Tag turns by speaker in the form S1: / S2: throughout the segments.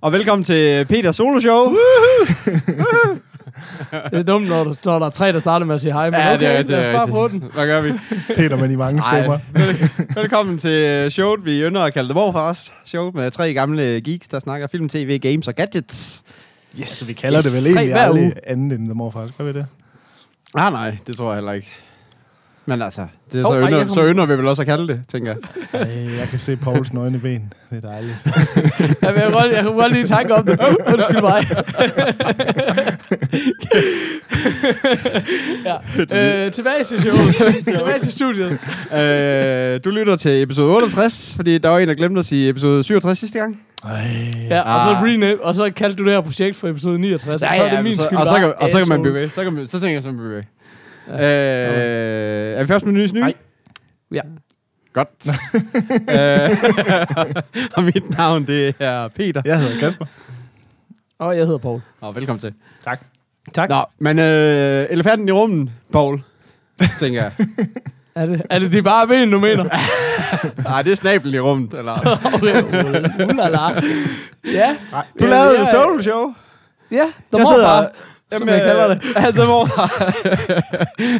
S1: Og velkommen til Peter Solo Show.
S2: Det er dumt, når, du, når der er tre, der starter med at sige hej, men
S1: Ja,
S2: okay,
S1: det er- det
S2: lad os
S1: er
S2: bare prøve den.
S1: Hvad gør vi?
S3: Peter med de mange stemmer.
S1: Vel- velkommen til showet, vi ynder at kalde det Hvor for os. Show med tre gamle geeks, der snakker film, tv, games og gadgets.
S3: Yes, så vi kalder
S2: Yes.
S3: det vel egentlig aldrig
S2: uge.
S3: andet end The Morfars. Gør vi det?
S1: Ah, nej, det tror jeg heller ikke. Men altså, det er så,
S2: ej,
S1: ynder,
S2: jeg
S1: så ynder vi vel også at kalde det, tænker jeg.
S3: Ej, jeg kan se Pauls nøgne ben. Det er dejligt.
S2: Jeg, vil godt, jeg kunne godt lige tanke om det. Undskyld mig. ja. øh, tilbage til showet. tilbage til studiet.
S1: øh, du lytter til episode 68, fordi der var en, der glemte at sige episode 67 sidste gang.
S3: Ej,
S2: Ja, og så,
S1: Ah.
S2: rename, og så kaldte du det her projekt for episode 69, og så er det min
S1: så,
S2: skyld.
S1: og, så, kan, og så kan man blive ved. Så, kan man, så tænker jeg, så man blive ved. Øh, er vi først med nyes ny?
S3: Nej.
S2: Ja.
S1: Godt. øh, og mit navn, det er Peter.
S3: jeg hedder Kasper.
S2: Og jeg hedder Paul.
S1: Og velkommen til.
S3: Tak.
S2: Tak.
S1: Nå, men øh, elefanten i rummet, Paul, tænker jeg.
S2: Er det, er det de bare ben, du mener?
S1: Nej, det er snablen i rummet, eller?
S2: Ulala. Ja.
S1: Du lavede
S2: ja,
S1: et
S2: ja.
S1: solo show.
S2: Ja, der
S1: Jeg
S2: morfar,
S1: sidder-
S2: som jeg kalder det.
S1: Ja, det må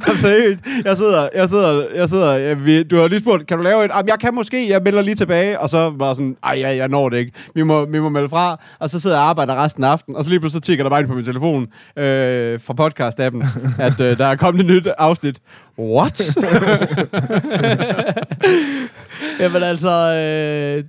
S1: Jamen, seriøst. Jeg sidder, jeg sidder, jeg sidder, jeg, vi, du har lige spurgt, kan du lave et? Jamen, jeg kan måske, jeg melder lige tilbage, og så var sådan, ej, jeg, jeg når det ikke. Vi må, vi må melde fra, og så sidder jeg og arbejder resten af aftenen, og så lige pludselig tigger der bare ind på min telefon øh, fra podcast-appen, at øh, der er kommet et nyt afsnit. What?
S2: Jamen altså, øh,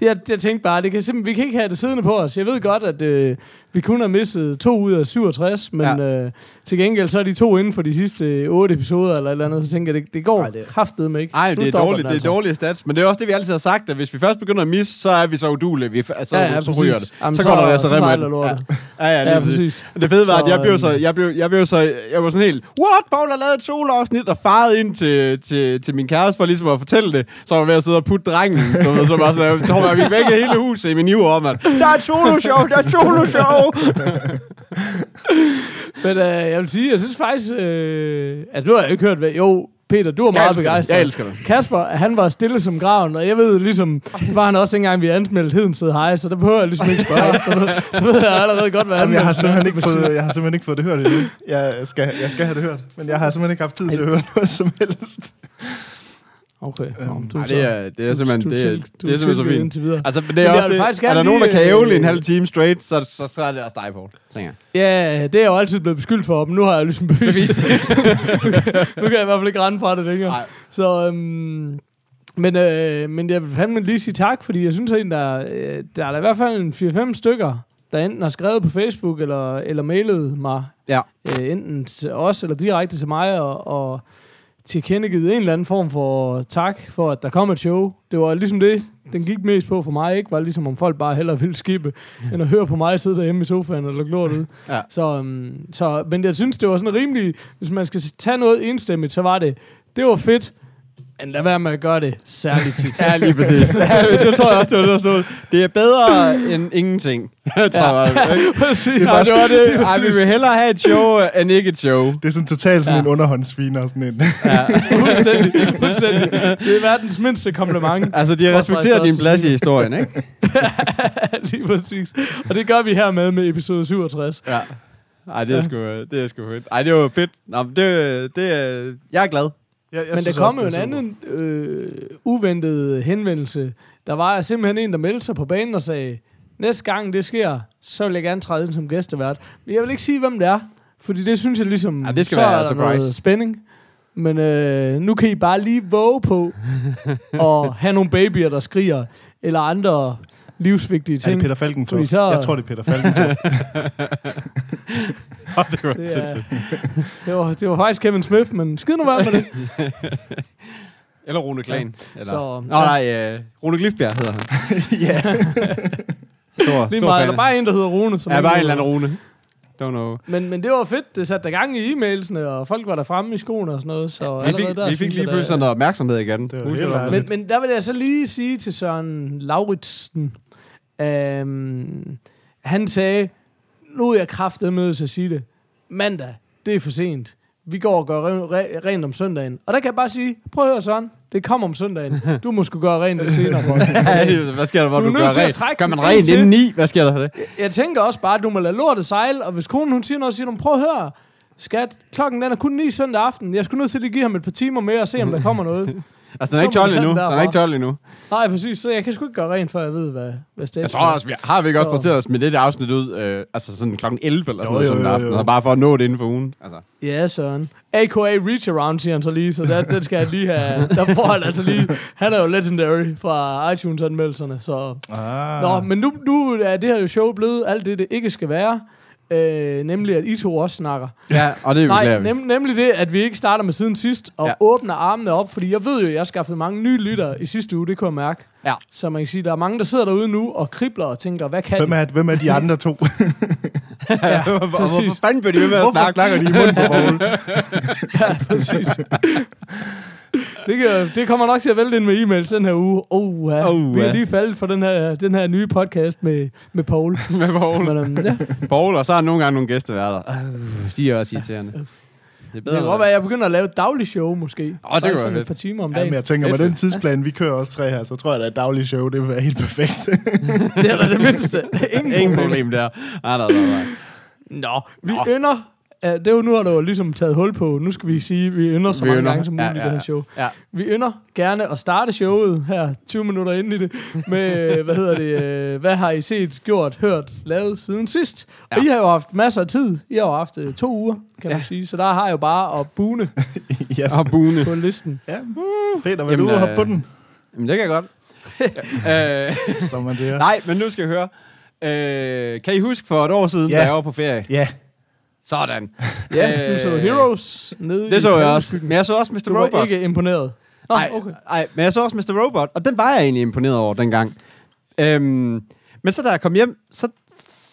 S2: jeg, jeg tænkte bare, det kan simpelthen, vi kan ikke have det siddende på os. Jeg ved godt, at øh, vi kun har misset to ud af 67, men
S1: Ja.
S2: ja. øh, til gengæld så er de to inden for de sidste øh, otte episoder eller et eller andet, så tænker jeg, det, det går
S3: Ej, det-
S2: kraftedeme ikke.
S1: Nej, det er dårligt, det
S2: altså.
S1: er dårlige stats, men det er også det, vi altid har sagt, at hvis vi først begynder at misse, så er vi så udulige. Vi, altså,
S2: Ja, ja,
S1: så ryger det.
S2: Jamen,
S1: så,
S2: så-
S1: går der altså
S2: så
S1: rem
S2: lortet.
S1: Ja, ja, lige
S2: Ja,
S1: præcis.
S2: præcis.
S1: Det fede var, at jeg blev så,
S2: øhm,
S1: jeg blev, jeg blev så, jeg var sådan helt, what, Paul har lavet et soloafsnit, og faret ind til, til, til min kæreste for ligesom at fortælle det, så var jeg ved at sidde og putte drengen, så, så var sådan, jeg tror, jeg vi vække hele huset i min om, at der er et soloshow, der er et soloshow.
S2: Men øh, jeg vil sige, jeg synes faktisk, øh, altså nu har jeg ikke hørt, hvad, jo, Peter, du er meget begejstret.
S1: Jeg elsker det.
S2: Kasper, han var stille som graven, og jeg ved ligesom, var han også dengang, vi anmeldte Hedensted Hej, så der behøver jeg ligesom ikke spørge. Der ved, der ved jeg allerede godt, hvad
S3: Jamen, jeg har simpelthen ikke fået, jeg har simpelthen ikke fået det hørt endnu. Jeg skal, jeg skal have det hørt, men jeg har simpelthen ikke haft tid til at høre noget som helst.
S2: Okay, men du
S1: Nej,
S2: så-
S1: det er, det er
S2: du-
S1: simpelthen,
S2: du
S1: det er, det er simpelthen så fint.
S2: indtil videre.
S1: Altså, men det er også det,
S2: faktisk
S1: er der nogen, der kan ævle en
S2: øh,
S1: halv time straight, så, så, så er det også dig, Paul. Tænker.
S2: Ja, det er jeg jo altid blevet beskyldt for, men nu har jeg ligesom bevist det. nu kan jeg i hvert fald ikke rende fra det længere.
S1: Nej.
S2: Så, øhm, men, øh, men jeg vil fandme lige sige tak, fordi jeg synes egentlig, der, øh, der er der i hvert fald en 4-5 stykker, der enten har skrevet på Facebook eller, eller mailet mig,
S1: Ja.
S2: øh, enten til os eller direkte til mig, og, og tilkendegivet en eller anden form for tak for, at der kom et show. Det var ligesom det, den gik mest på for mig, ikke? Var ligesom om folk bare hellere ville skippe, end at høre på mig sidde derhjemme i sofaen eller glort ud.
S1: Ja.
S2: Så, um, så, men jeg synes, det var sådan rimelig, hvis man skal tage noget enstemmigt, så var det, det var fedt, men lad være med at gøre det særligt tit.
S1: Ja, lige præcis. ja, det tror jeg også, det var det, der. Det er bedre end ingenting. Jeg tror,
S2: Ja.
S1: ja. jeg,
S2: Præcis.
S1: det,
S3: bare
S1: det var det.
S3: det er
S1: Ej, vi vil hellere have et show, end ikke et show.
S3: Det er sådan totalt sådan
S2: Ja.
S3: en underhåndssviner. Sådan en.
S2: fuldstændig, fuldstændig. Det er verdens mindste kompliment.
S1: Altså, de
S2: Også
S1: respekterer
S2: faktisk
S1: din plads i historien, ikke?
S2: Lige præcis. Og det gør vi her med med episode 67.
S1: Ja. Ej, det er sgu, det er sgu fedt. Ej, det var fedt. Nå, men det, det, er- jeg er glad.
S3: Jeg, jeg
S2: Men der kom jo en anden øh, uventet henvendelse. Der var simpelthen en, der meldte sig på banen og sagde, næste gang det sker, så vil jeg gerne træde ind som gæstevært. Men jeg vil ikke sige, hvem det er, fordi det synes jeg ligesom,
S1: Ja, det skal
S2: så
S1: være
S2: er der
S1: surprise.
S2: noget spænding. Men øh, nu kan I bare lige våge på at have nogle babyer, der skriger, eller andre livsvigtige
S3: Er
S2: ting.
S3: det Peter Falkentoft?
S2: Så-
S3: Jeg tror, det er Peter Falkentoft.
S1: det var
S2: Det, er, det, var, det var faktisk Kevin Smith, men skid nu være med det.
S1: Eller Rune Klan. Eller...
S2: Så-
S1: Nå, nej, uh, Rune Glifbjerg hedder han.
S3: ja.
S1: Stor,
S2: Lige
S1: stor
S2: meget, eller bare en, der hedder Rune. Som
S1: Ja,
S2: ikke
S1: bare en eller anden Rune. don't know.
S2: Men, men det var fedt. Det satte der gang i e-mailsene, og folk var der fremme i skoene og sådan noget. Så
S1: Vi
S2: allerede
S1: fik,
S2: der
S1: vi fik lige pludselig sådan noget opmærksomhed igen.
S3: Det var
S1: det.
S2: Men, men der vil jeg så lige sige til Søren Lauritsen, øhm, han sagde, nu er jeg kraftet med at sige det. Mandag, det er for sent. Vi går og gør re- re- rent om søndagen. Og der kan jeg bare sige, prøv at høre Søren, det kommer om søndagen. Du må sgu gøre rent lidt senere.
S1: Ja, Hvad sker der, hvor
S2: Du
S1: du, gør rent? Gør man rent inden ni? Hvad sker der for det?
S2: jeg tænker også bare, at du må lade lortet sejle, og hvis konen hun siger noget, siger du, prøv at høre, skat, klokken den er kun 9 søndag aften. Jeg skulle nødt til at give ham et par timer mere og se, om der kommer noget.
S1: Altså, den er ikke
S2: må
S1: 12
S2: du tage
S1: endnu.
S2: den
S1: Den er ikke 12 endnu.
S2: Nej, præcis, så jeg kan sgu ikke gøre rent, før jeg ved, hvad, hvad
S1: Jeg
S2: status
S1: tror også, vi har vi ikke også
S2: Så-
S1: præsteret os med det afsnit ud, øh, altså sådan klokken 11 eller sådan
S3: Jo,
S1: noget
S3: jo,
S1: sådan aften, og bare for at nå det inden for ugen. Altså.
S2: Ja, Søren. A.K.A. Reach Around, siger han så lige, så der, den skal jeg lige have. Der får han altså lige... Han er jo legendary fra iTunes-anmeldelserne, så...
S3: Ah.
S2: Nå, men nu, nu er det her jo show blevet alt det, det ikke skal være. Øh, nemlig, at I to også snakker.
S1: Ja, og det
S2: Nej,
S1: beklager vi.
S2: nem, nemlig det, at vi ikke starter med siden sidst, og
S1: Ja.
S2: åbner armene op, fordi jeg ved jo, at jeg har skaffet mange nye lyttere i sidste uge, det kunne jeg mærke.
S1: Ja.
S2: Så man kan sige, der er mange, der sidder derude nu og kribler og tænker, hvad kan
S3: Hvem
S2: de?
S3: er, hvem er de andre to?
S2: Ja,
S1: Hvorfor
S2: præcis.
S1: fanden bliver de ved med at
S3: Hvorfor
S1: snakke?
S3: snakker de i munden på?
S2: Ja, præcis. det, kan, det kommer nok til at vælte ind med e-mails den her uge. Oh, ja.
S1: Oh,
S2: Vi er
S1: ja.
S2: lige faldet for den her, den her nye podcast med, med Paul.
S1: Med Poul.
S2: Men, um, ja.
S1: Poul, og så er der nogle gange nogle gæsteværter. Øh, De er også irriterende. Det er
S2: Det
S1: bedre.
S2: kan godt være, at jeg begynder at lave et dagligt show, måske.
S1: kunne være
S2: sådan
S1: fedt.
S2: et par timer om
S3: Ja,
S2: dagen.
S3: men jeg tænker, med den tidsplan, vi kører også tre her, så tror jeg, at et dagligt show, det vil være helt perfekt.
S2: det er da det mindste. Ingen,
S1: Ingen
S2: problem.
S1: problem der. Nej, nej, nej, nej.
S2: Nå, vi.
S1: Nå.
S2: ynder... Uh, det er jo nu, har du ligesom taget hul på. Nu skal vi sige, at vi ynder så
S1: Vi
S2: mange
S1: ynder.
S2: gange som
S1: Ja,
S2: muligt
S1: ja,
S2: det her
S1: ja.
S2: show.
S1: Ja.
S2: Vi ynder gerne at starte showet her 20 minutter inde i det med, hvad hedder det, øh, hvad har I set, gjort, hørt, lavet siden sidst? Og
S1: Ja.
S2: I har jo haft masser af tid. I har jo haft øh, to uger, kan
S1: Ja.
S2: man sige. Så der har jeg jo bare at bune
S3: ja.
S1: Og Bune.
S2: på listen.
S3: ja. Peter, vil
S1: Jamen,
S3: du hoppe
S1: øh,
S3: på den?
S1: Jamen, det kan jeg godt. øh,
S3: Som man siger.
S1: nej, men nu skal jeg høre. Øh, kan I huske for et år siden,
S3: Ja.
S1: da jeg var på ferie?
S3: Ja.
S1: Sådan.
S2: Ja, du så
S1: Øh,
S2: Heroes nede
S1: Det så jeg også. Men jeg så også Mr.
S2: Du var
S1: Robot.
S2: ikke imponeret.
S1: Nej,
S2: okay.
S1: nej, men jeg så også Mr. Robot, og den var jeg egentlig imponeret over dengang. Øhm, men så da jeg kom hjem, så,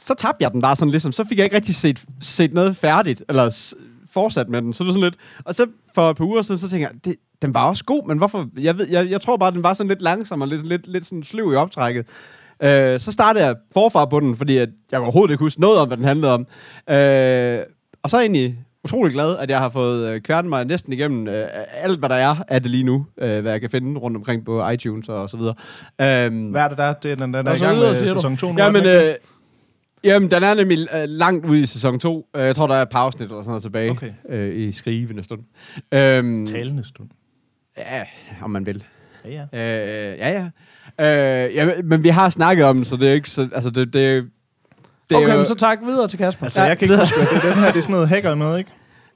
S1: så tabte jeg den bare sådan ligesom. Så fik jeg ikke rigtig set, set noget færdigt, eller fortsat med den. Så det var sådan lidt... Og så for et par uger siden, så tænkte jeg, det, den var også god, men hvorfor... Jeg, ved, jeg, jeg tror bare, den var sådan lidt langsom og lidt, lidt, lidt sådan sløv i optrækket. Øh, så startede jeg forfra på den, fordi at jeg overhovedet ikke huske noget om, hvad den handlede om. Øh, og så er jeg egentlig utrolig glad, at jeg har fået øh, kværnet mig næsten igennem øh, alt, hvad der er af det lige nu, øh, hvad jeg kan finde rundt omkring på iTunes og så videre. Øhm,
S3: Hvad er det der? Det er den, den er
S2: Og
S3: i gang
S2: videre,
S3: med sæson 2 nu.
S1: Ja,
S3: er den
S1: men
S3: ikke?
S1: øh, jamen, den er nemlig øh, langt ude i sæson 2. Øh, jeg tror, der er et pausenit eller sådan noget tilbage
S3: Okay.
S1: øh, i skrivende stund. Øhm,
S3: Talende stund.
S1: ja, om man vil.
S3: Ja, ja.
S1: Øh, ja, ja. Øh, ja. Men vi har snakket om den, så det er ikke så... Altså, det, det, det er
S2: Okay,
S1: jo,
S2: men så tak videre til Kasper.
S3: Altså, jeg kan ikke huske, det er den her. Det er sådan noget hacker noget, ikke?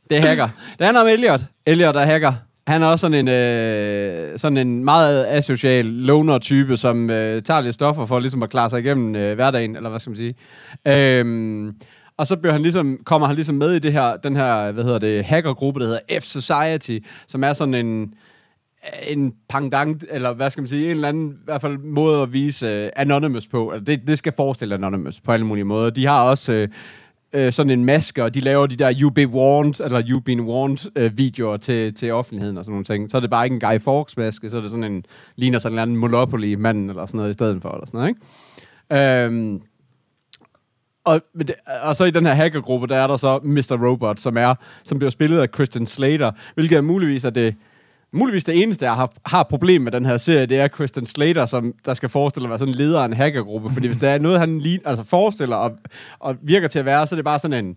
S1: Det er hacker. Det handler om Elliot. Elliot er hacker. Han er også sådan en, øh, sådan en meget asocial loner-type, som øh, tager lidt stoffer for ligesom at klare sig igennem øh, hverdagen, eller hvad skal man sige. Øhm, og så bliver han ligesom, kommer han ligesom med i det her, den her, hvad hedder det, hackergruppe, der hedder F-Society, som er sådan en, en pangdang, eller hvad skal man sige, en eller anden i hvert fald måde at vise uh, Anonymous på. Altså, det, det skal forestille Anonymous på alle mulige måder. De har også uh, uh, sådan en maske, og de laver de der You Be Warned, eller You Been Warned uh, videoer til, til offentligheden og sådan nogle ting. Så er det bare ikke en Guy Fawkes maske, så er det sådan en, ligner sådan en eller anden Monopoly-mand eller sådan noget i stedet for, eller sådan noget, ikke? Um, og, og så i den her hackergruppe, der er der så Mr. Robot, som er, som bliver spillet af Christian Slater, hvilket er muligvis er det, muligvis det eneste, jeg har, har problem med den her serie, det er Christian Slater, som der skal forestille at være sådan en leder af en hackergruppe, fordi hvis der er noget, han lige, altså forestiller og, og virker til at være, så er det bare sådan en,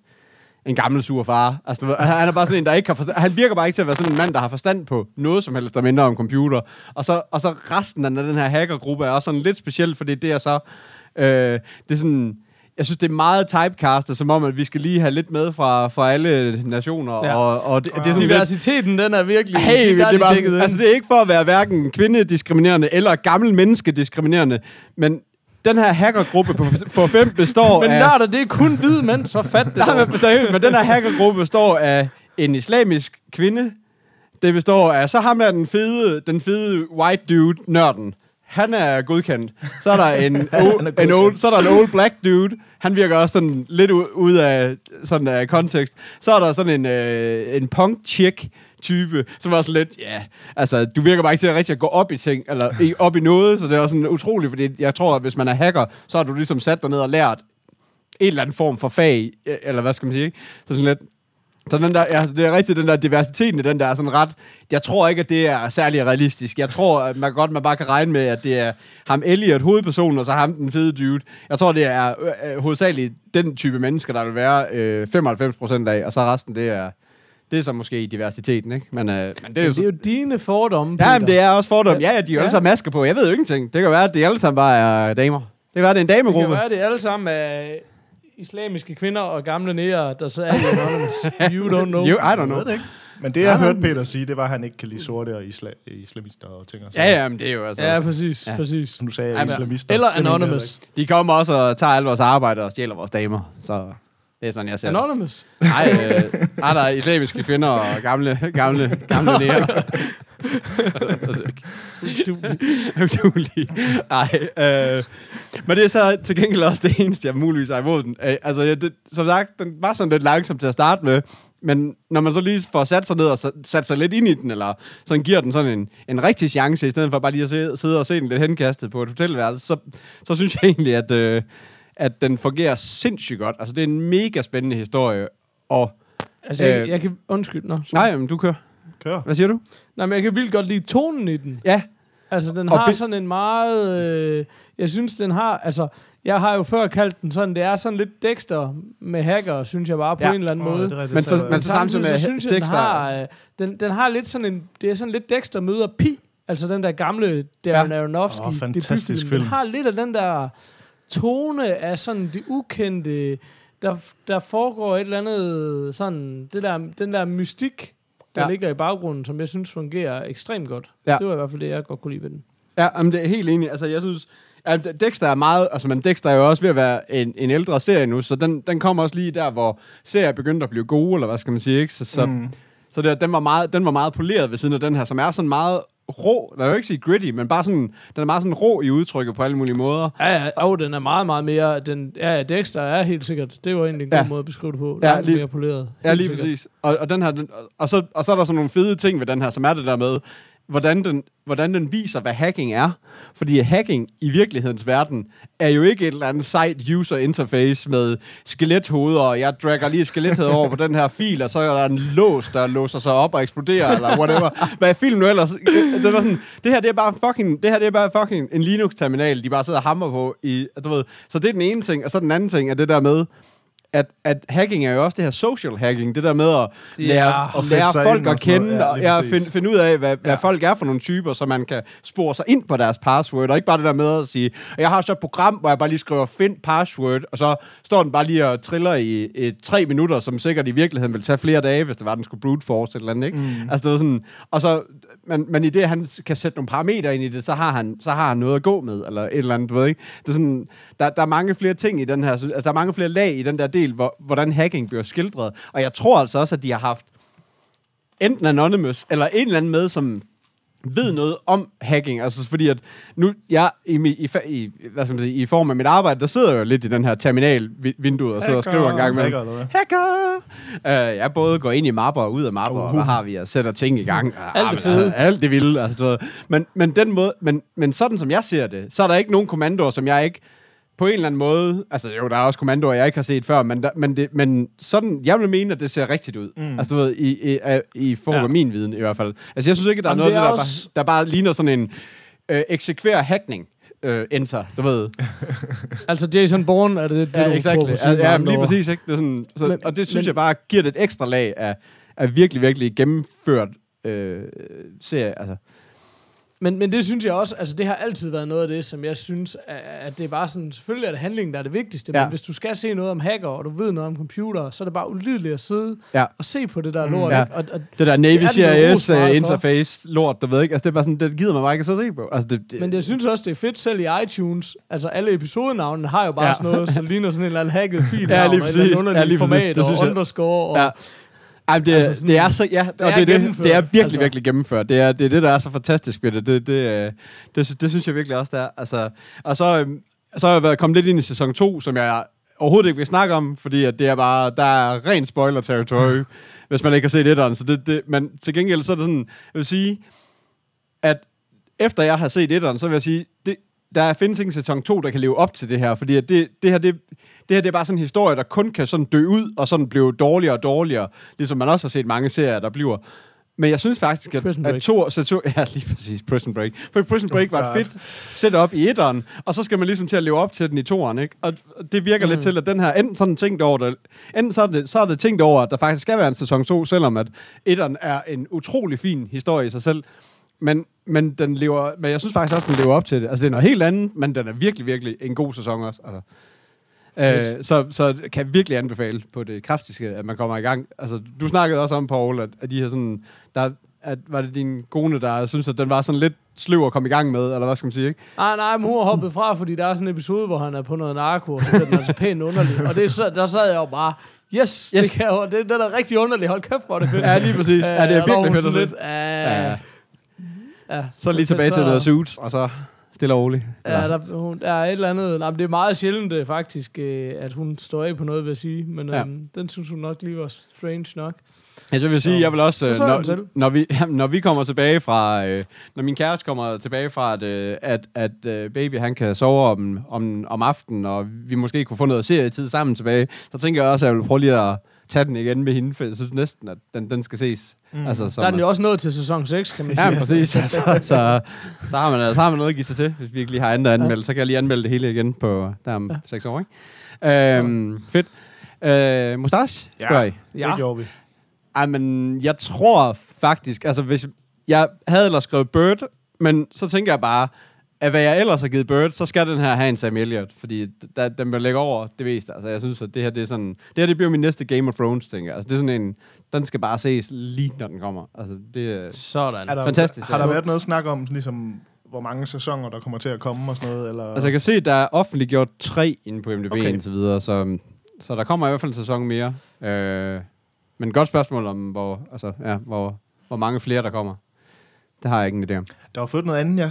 S1: en gammel sur far. Altså, du ved, han er bare sådan en, der ikke har forstand, han virker bare ikke til at være sådan en mand, der har forstand på noget som helst, der minder om computer. Og så, og så resten af den her hackergruppe er også sådan lidt speciel, fordi det er så, øh, det er sådan, jeg synes, det er meget typecastet, som om, at vi skal lige have lidt med fra, fra alle nationer.
S2: Ja.
S1: Ja. Og, og det, det er sådan lidt,
S2: Diversiteten, den er virkelig...
S1: Hey,
S2: der
S1: det, er bare, sådan, altså, det er ikke for at være hverken kvindediskriminerende eller gammel menneskediskriminerende, men den her hackergruppe på, på fem består
S2: Men
S1: af...
S2: nørder, det er kun hvide mænd, så fat det
S1: Nej, men seriøst, men den her hackergruppe består af en islamisk kvinde. Det består af, så ham er den fede, den fede white dude, nørden. Han er godkendt. Så er der en, old, en
S3: godkendt.
S1: old, så er der en old black dude. Han virker også sådan lidt ud af sådan af kontekst. Så er der sådan en, øh, en punk chick type, som var sådan lidt, ja, altså, du virker bare ikke til at rigtig at gå op i ting, eller op i noget, så det er også sådan utroligt, fordi jeg tror, at hvis man er hacker, så har du ligesom sat dig ned og lært en eller anden form for fag, øh, eller hvad skal man sige, ikke? Så sådan lidt, så den der, ja, det er rigtigt, den der diversiteten i den der er sådan ret... Jeg tror ikke, at det er særlig realistisk. Jeg tror, at man godt man bare kan regne med, at det er ham Elliot, hovedpersonen, og så ham den fede dude. Jeg tror, det er øh, øh, hovedsageligt den type mennesker, der vil være øh, 95% af, og så resten, det er... Det er så måske diversiteten, ikke? Men, øh, men det er jo,
S2: Det er jo dine fordomme,
S1: Ja, men det er også fordom. Ja, ja, de har jo
S2: Ja.
S1: alle sammen masker på. Jeg ved jo ingenting. Det kan være, at de alle sammen bare er damer. Det kan være, det er en
S2: Det kan
S1: damegruppe.
S2: være, det er alle sammen af islamiske kvinder og gamle nære, der så er i Anonymous. You don't know.
S1: You, I don't
S3: Jeg
S1: know.
S3: ved det ikke. Men det, jeg hørte Peter sige, det var, at han ikke kan lide sorte og isla- islamister og ting og sådan.
S1: Ja, ja, men det er jo altså...
S2: Ja, præcis,
S1: Ja.
S2: præcis.
S3: Som du sagde,
S1: men-
S3: islamister.
S2: Eller Anonymous.
S1: De kommer også og tager alle vores arbejde og stjæler vores damer. Så det er sådan, jeg ser.
S2: Anonymous.
S1: Nej, øh, er der islamiske kvinder og gamle, gamle, gamle nære.
S2: Du,
S1: Udulige. Nej, øh, men det er så til gengæld også det eneste, jeg muligvis har imod den. Øh, altså, jeg, det, som sagt, den var sådan lidt langsom til at starte med, men når man så lige får sat sig ned og sa- sat sig lidt ind i den, eller sådan giver den sådan en, en rigtig chance, i stedet for bare lige at se, sidde og se den lidt henkastet på et hotelværelse, så, så synes jeg egentlig, at, øh, at den fungerer sindssygt godt. Altså, det er en mega spændende historie, og...
S2: altså, jeg,
S1: Øh.
S2: jeg kan... Undskyld, nå. sorry.
S1: Nej, men du kører.
S3: Kør.
S1: Hvad siger du?
S2: Nej, men jeg kan vildt godt lide tonen i den.
S1: Ja,
S2: Altså, den
S1: Og
S2: har
S1: be-
S2: sådan en meget... Øh, jeg synes, den har... Altså, jeg har jo før kaldt den sådan, det er sådan lidt Dexter med hacker, synes jeg bare på
S1: Ja.
S2: en eller anden
S3: Åh,
S2: måde.
S3: det rigtigt,
S1: Men så- men så samtidig med
S2: så synes jeg, den
S1: Dexter-
S2: har, øh, den, den har lidt sådan en... Det er sådan lidt Dexter møder Pi. Altså den der gamle Darren
S1: Ja.
S2: Aronofsky.
S3: Åh, fantastisk film.
S2: Den har lidt af den der tone af sådan det ukendte. Der, der foregår et eller andet sådan... Det der, den der mystik, der
S1: Ja.
S2: ja. ligger i baggrunden, som jeg synes fungerer ekstremt godt.
S1: Ja.
S2: Det var i hvert fald det, jeg godt kunne lide ved den.
S1: Ja, jamen, det er helt enig. Altså, jeg synes, at Dexter er meget... Altså, men Dexter er jo også ved at være en, en ældre serie nu, så den, den kommer også lige der, hvor serier begyndte at blive gode, eller hvad skal man sige, ikke? Så, så, mm. så det, den, var meget, den var meget poleret ved siden af den her, som er sådan meget rå. Jeg vil ikke sige gritty, men bare sådan... Den er meget sådan rå i udtrykket på alle mulige måder.
S2: Ja, ja, og den er meget, meget mere... Den, ja, ja, Dexter er helt sikkert... Det var egentlig en
S1: Ja.
S2: god måde at beskrive det på.
S1: Ja,
S2: Langt
S1: lige-
S2: mere poleret.
S1: Ja, lige
S2: sikkert.
S1: præcis. Og, og, den her, den, og, så, og så er der sådan nogle fede ting ved den her, som er det der med, hvordan den, hvordan den viser, hvad hacking er. Fordi hacking i virkelighedens verden er jo ikke et eller andet sejt user interface med skelethoveder, og jeg dragger lige skelettet over på den her fil, og så er der en lås, der låser sig op og eksploderer, eller whatever. Hvad er filmen nu ellers? Det, var sådan, det her det er bare fucking, det her det er bare fucking en Linux-terminal, de bare sidder og hammer på. I, du ved. Så det er den ene ting, og så den anden ting er det der med, at, at hacking er jo også det her social hacking, det der med at lære,
S2: Ja,
S1: at lære folk at kende,
S3: noget. Ja,
S1: og ja, finde, finde ud af, hvad, hvad
S2: Ja.
S1: folk er for nogle typer, så man kan spore sig ind på deres password, og ikke bare det der med at sige, jeg har så et program, hvor jeg bare lige skriver find password, og så står den bare lige og triller i, i tre minutter, som sikkert i virkeligheden vil tage flere dage, hvis det var, den skulle brute force eller andet, ikke? Mm. Altså det var sådan, og så, men, men i det, han kan sætte nogle parametre ind i det, så har han, så har han noget at gå med, eller et eller andet, du ved ikke? Det er sådan, der, der er mange flere ting i den her, altså der er mange flere lag i den der del, hvor, hvordan hacking bliver skildret, og jeg tror altså også, at de har haft enten Anonymous, eller en eller anden med, som ved noget om hacking. Altså fordi at nu, jeg i, i, i, hvad skal man sige, i form af mit arbejde, der sidder jeg jo lidt i den her terminal-vindue og sidder og skriver en gang med.
S3: Hacker?
S1: Hacker! Uh, jeg både går ind i mapper og ud af mapper, uh. og hvad har vi, og sætter ting i gang.
S2: Alt det
S1: men,
S2: fede.
S1: altså, Alt det vilde. Altså, men, men, den måde, men, men sådan som jeg ser det, så er der ikke nogen kommandoer, som jeg ikke på en eller anden måde, altså jo, der er også kommandoer, jeg ikke har set før, men, der, men, det, men sådan, jeg vil mene, at det ser rigtigt ud. Mm. Altså du ved, i, i, i form af
S2: Ja.
S1: min viden i hvert fald. Altså jeg synes ikke, der er
S2: Jamen,
S1: noget,
S2: det er
S1: der,
S2: også-
S1: bare, der bare ligner sådan en øh, eksekver hackning. Øh, enter, du ved.
S2: Altså Jason Bourne, er det det,
S1: Ja,
S2: du prøver på sige
S1: Ja, ja, lige præcis. Ikke? Det er sådan, så,
S2: Men-
S1: og det synes
S2: men-
S1: jeg bare giver det et ekstra lag af, af virkelig, virkelig gennemført øh, serie. Altså.
S2: Men, men det synes jeg også, altså det har altid været noget af det, som jeg synes, at, at det er bare sådan, selvfølgelig er det handlingen, der er det vigtigste,
S1: Ja.
S2: men hvis du skal se noget om hacker, og du ved noget om computer, så er det bare ulideligt at sidde
S1: Ja.
S2: og se på det der lort.
S1: Ja.
S2: ikke? Og, og,
S1: Det der Navy CIS uh,
S2: for.
S1: interface lort, du ved ikke. Altså, det er bare sådan, det gider man bare ikke og se på. Altså, det, det,
S2: men jeg synes også, det er fedt selv i iTunes. Altså alle episodenavnene har jo bare
S1: Ja.
S2: ja. sådan noget, som ligner sådan en eller anden hacket fil
S1: Ja, lige
S2: og et eller andet
S1: præcis. Ja,
S2: underligt
S1: lige præcis.
S2: format
S1: Det
S2: og underscore. Og,
S1: Ja. Ej, det,
S2: Altså sådan-
S1: det er så, ja,
S2: det
S1: og det, er det,
S2: gennemført,
S1: det er virkelig,
S2: altså.
S1: virkelig gennemført. Det er, det er det, der er så fantastisk ved det. Det, det, øh, det, det, det synes jeg virkelig også, det er. Altså, og så, øhm, så har jeg været kommet lidt ind i sæson 2, som jeg overhovedet ikke vil snakke om, fordi at det er bare, der er ren spoiler-territory, hvis man ikke har set etteren. Så det, det, men til gengæld, så er det sådan, jeg vil sige, at efter jeg har set etteren, så vil jeg sige, det, der findes ikke en sæson 2, der kan leve op til det her, fordi at det, det her, det, det her det er bare sådan en historie, der kun kan sådan dø ud, og sådan blive dårligere og dårligere, ligesom man også har set mange serier, der bliver. Men jeg synes faktisk, at, at to, så to, ja, lige præcis, Prison Break. For Prison Break var et fedt setup i etteren, og så skal man ligesom til at leve op til den i toeren, ikke? Og det virker mm. lidt til, at den her, enten sådan tænkt over det, enten så er det, så er det tænkt over, at der faktisk skal være en sæson 2, selvom at etteren er en utrolig fin historie i sig selv, men, men, den lever, men jeg synes faktisk også, den lever op til det. Altså, det er noget helt andet, men den er virkelig, virkelig en god sæson også. Altså. Øh, så, så kan jeg virkelig anbefale på det kraftigste, at man kommer i gang. Altså, du snakkede også om, Paul, at, at de her sådan... Der, at, var det din kone, der synes, at den var sådan lidt sløv at komme i gang med, eller hvad skal man sige, ikke?
S2: Nej, nej, men hun har hoppet fra, fordi der er sådan en episode, hvor han er på noget narko, og så bliver den altså pænt underlig. Og det er så, der sad jeg jo bare, yes, yes. Det, kan, jo- det, den er rigtig underlig, hold kæft, er det fedt.
S1: Ja, lige præcis. Ja, det er
S2: var
S1: virkelig fedt at se.
S2: lidt,
S1: Ja.
S2: Ja, ja.
S1: Så lige tilbage til noget suits, og så stille og roligt.
S2: Ja, der, hun, er et eller andet. Nej, det er meget sjældent øh, faktisk, øh, at hun står af på noget, vil jeg sige. Men
S1: Ja.
S2: øhm, den synes hun nok lige var strange nok.
S1: Altså, jeg vil sige,
S2: Så-
S1: jeg vil også,
S2: så
S1: øh,
S2: så
S1: når, når, vi, når vi kommer tilbage fra, øh, når min kæreste kommer tilbage fra, at, øh, at, at øh, baby han kan sove om, om, om aftenen, og vi måske kunne få noget serietid sammen tilbage, så tænker jeg også, at jeg vil prøve lige at tage den igen med hende, for jeg synes næsten, at den, den skal ses. Mm. Altså, som,
S2: Der er den jo også nået til sæson 6, kan man sige.
S1: Ja, præcis. så, så, så, har man, så har man noget at give sig til, hvis vi ikke lige har andet anmeldt. Så kan jeg lige anmelde det hele igen på der om ja. seks år, ikke? Øhm, fedt. Øh, mustache,
S3: Ja.
S1: spørger I?
S2: Ja.
S3: Det gjorde vi.
S1: Ej, men jeg tror faktisk, altså hvis jeg havde ellers skrevet Bird, men så tænker jeg bare, at hvad jeg ellers har givet Bird, så skal den her have en Sam Elliott, fordi der, den vil lægge over det meste. Altså jeg synes, at det her, det er sådan, det her, det bliver min næste Game of Thrones, tænker jeg. Altså det er sådan en, den skal bare ses lige, når den kommer. Altså det er
S2: Sådan.
S3: Er der,
S1: Fantastisk,
S3: Har der været noget snak om, ligesom, hvor mange sæsoner, der kommer til at komme og sådan noget? Eller?
S1: Altså, jeg kan se, der er offentliggjort tre inde på MDB
S3: Okay.
S1: og så videre, så, så der kommer i hvert fald en sæson mere. Øh, men godt spørgsmål om, hvor, altså, ja, hvor, hvor mange flere der kommer. Det har jeg ikke en idé om.
S3: Der var fået noget andet, jeg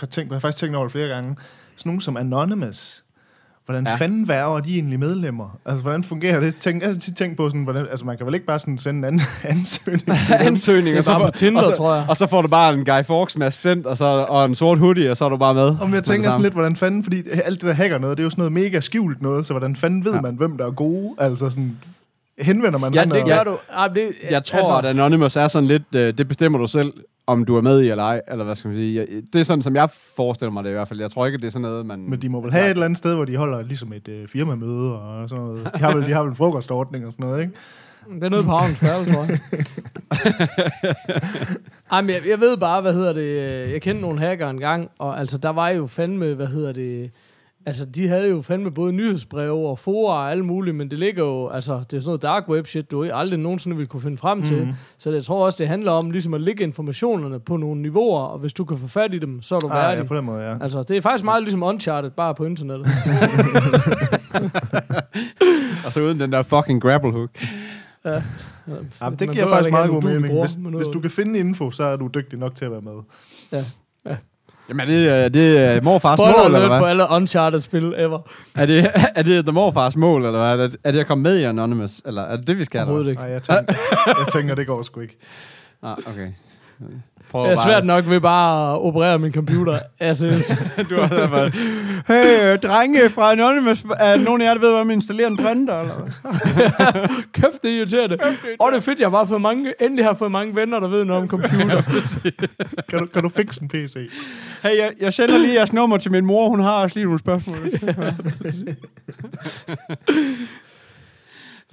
S3: har tænkt på. Jeg har faktisk tænkt over det flere gange. Sådan nogen som Anonymous. Hvordan
S1: Ja.
S3: ja. fanden værger de egentlig medlemmer? Altså, hvordan fungerer det? Tænk, jeg har tit tænkt på sådan, hvordan, altså, man kan vel ikke bare sådan sende en anden ansøgning til dem?
S1: Ansøgning, og så,
S2: bare
S1: får,
S2: på Tinder,
S1: og, så,
S2: tror jeg.
S1: og så får du bare en Guy Fawkes med sendt, og, så, og en sort hoodie, og så er du bare med.
S3: Om jeg tænker sådan lidt, hvordan fanden, fordi alt det der hacker noget, det er jo sådan noget mega skjult noget, så hvordan fanden ved
S1: Ja.
S3: ja. man, hvem der er gode? Altså sådan, henvender man
S1: Ja,
S3: sådan
S1: det
S3: og-
S2: Gør du? Det,
S1: Jeg tror, altså, at Anonymous er sådan lidt, øh, det bestemmer du selv, om du er med i eller ej, eller hvad skal man sige. Jeg, det er sådan, som jeg forestiller mig det i hvert fald. Jeg tror ikke, det er sådan noget, man...
S3: Men de må vel have et eller andet sted, hvor de holder ligesom et øh, firmamøde og sådan noget. De har vel, de har vel en frokostordning og sådan noget, ikke?
S2: Det er noget på havnens Palace, tror jeg. Ej, men jeg, jeg ved bare, hvad hedder det, øh, jeg kendte nogle hacker engang, og altså, der var jo fandme, hvad hedder det, altså, de havde jo fandme både nyhedsbreve og forer og alt muligt, men det ligger jo, altså, det er sådan noget dark web shit, du aldrig nogensinde vil kunne finde frem til. Så jeg tror også, det handler om ligesom at lægge informationerne på nogle niveauer, og hvis du kan få fat i dem, så er du
S3: Ah,
S2: værdig.
S3: ja, på den måde, ja.
S2: Altså, det er faktisk meget ligesom Uncharted, bare på internettet.
S1: Og så uden den der fucking grapple hook.
S3: Ja, men
S2: Man
S3: det giver faktisk meget god
S2: en
S3: mening. Hvis, hvis du kan finde info, så er du dygtig nok til at være med.
S1: Jamen, er det, er det er morfars
S2: Spoiler
S1: mål, eller hvad?
S2: for alle Uncharted-spil ever.
S1: Er det, er det The Morfars mål, eller hvad? Er det, er det at komme med i Anonymous? Eller er det det, vi skal?
S2: Overhovedet ikke.
S3: Nej, jeg tænker, jeg tænker, det går sgu ikke.
S1: Ah, okay. Prøv
S2: Det er svært nok ved bare at operere min computer. Altså,
S1: Du har derfor, hey, øh, drenge fra Anonymous, er nogen af jer, der ved, hvordan man installerer en printer? Eller hvad?
S2: kæft, det er irriterende. Og det er fedt, jeg har bare fået mange, endelig har fået mange venner, der ved noget om computer.
S3: Kan du, kan du fikse en PC?
S1: Hey, jeg, jeg sender lige jeres nummer til min mor, hun har også lige nogle spørgsmål.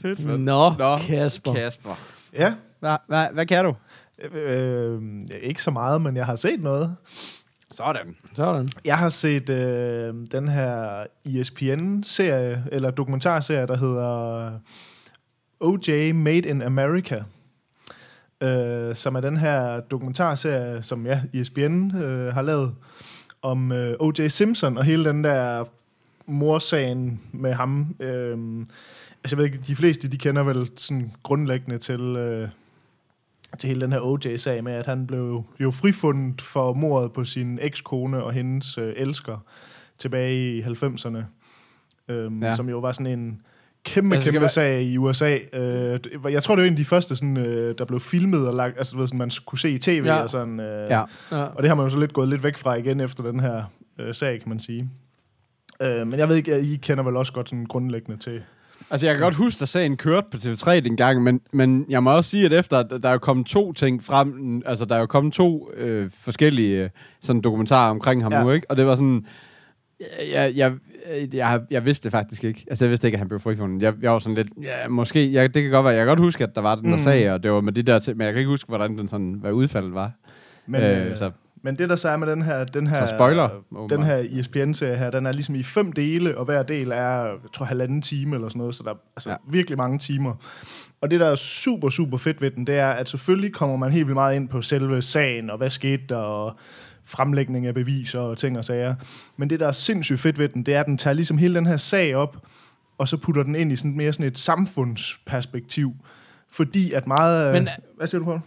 S1: Fedt.
S2: Nå,
S1: Nå,
S2: Kasper.
S1: Kasper.
S3: Ja,
S1: Hvad, hvad, hvad kan du?
S3: Øh, ikke så meget, men jeg har set noget.
S1: Sådan.
S2: Sådan.
S3: Jeg har set øh, den her ESPN-serie, eller dokumentarserie, der hedder OJ Made in America. Øh, som er den her dokumentarserie, som ja, ESPN øh, har lavet, om øh, O.J. Simpson og hele den der morsagen med ham. Øh, Altså, jeg ved ikke, de fleste, de kender vel sådan grundlæggende til, øh, til hele den her OJ-sag med, at han blev jo frifundet for mordet på sin ekskone og hendes øh, elsker tilbage i 90'erne. Øhm,
S1: Ja.
S3: Som jo var sådan en kæmpe,
S1: Altså,
S3: kæmpe
S1: være-
S3: sag i USA. Øh, jeg tror, det var en af de første, sådan, øh, der blev filmet og lagt, altså, du ved, sådan, man kunne se i tv
S2: Ja.
S3: og sådan. Øh,
S1: Ja.
S2: Ja.
S3: og det har man jo så lidt gået lidt væk fra igen efter den her øh, sag, kan man sige. Øh, men jeg ved ikke, I kender vel også godt sådan grundlæggende til...
S1: Altså, jeg kan godt huske, at sagen kørte på TV3 dengang, men, men jeg må også sige, at efter, at der er jo kommet to ting frem, altså, der er jo kommet to øh, forskellige øh, sådan dokumentarer omkring ham ja. Nu, ikke? Og det var sådan, jeg, jeg, jeg, jeg, jeg vidste det faktisk ikke. Altså, jeg vidste ikke, at han blev frifundet. Jeg, jeg var sådan lidt, ja, måske, jeg, det kan godt være, jeg kan godt huske, at der var den der mm. Sag, og det var med de der ting, men jeg kan ikke huske, hvordan den sådan, hvad udfaldet var.
S3: Men,
S1: Øh,
S3: øh,
S1: så-
S3: men det, der så er med den her... Den her
S1: Så spoiler,
S3: Den her ESPN-serie her, den er ligesom i fem dele, og hver del er, jeg tror, halvanden time eller sådan noget, så der er altså,
S1: Ja.
S3: virkelig mange timer. Og det, der er super, super fedt ved den, det er, at selvfølgelig kommer man helt vildt meget ind på selve sagen, og hvad skete der, og fremlægning af beviser og ting og sager. Men det, der er sindssygt fedt ved den, det er, at den tager ligesom hele den her sag op, og så putter den ind i sådan mere sådan et samfundsperspektiv. Fordi at meget...
S2: Men-
S3: Men, hvad siger du på?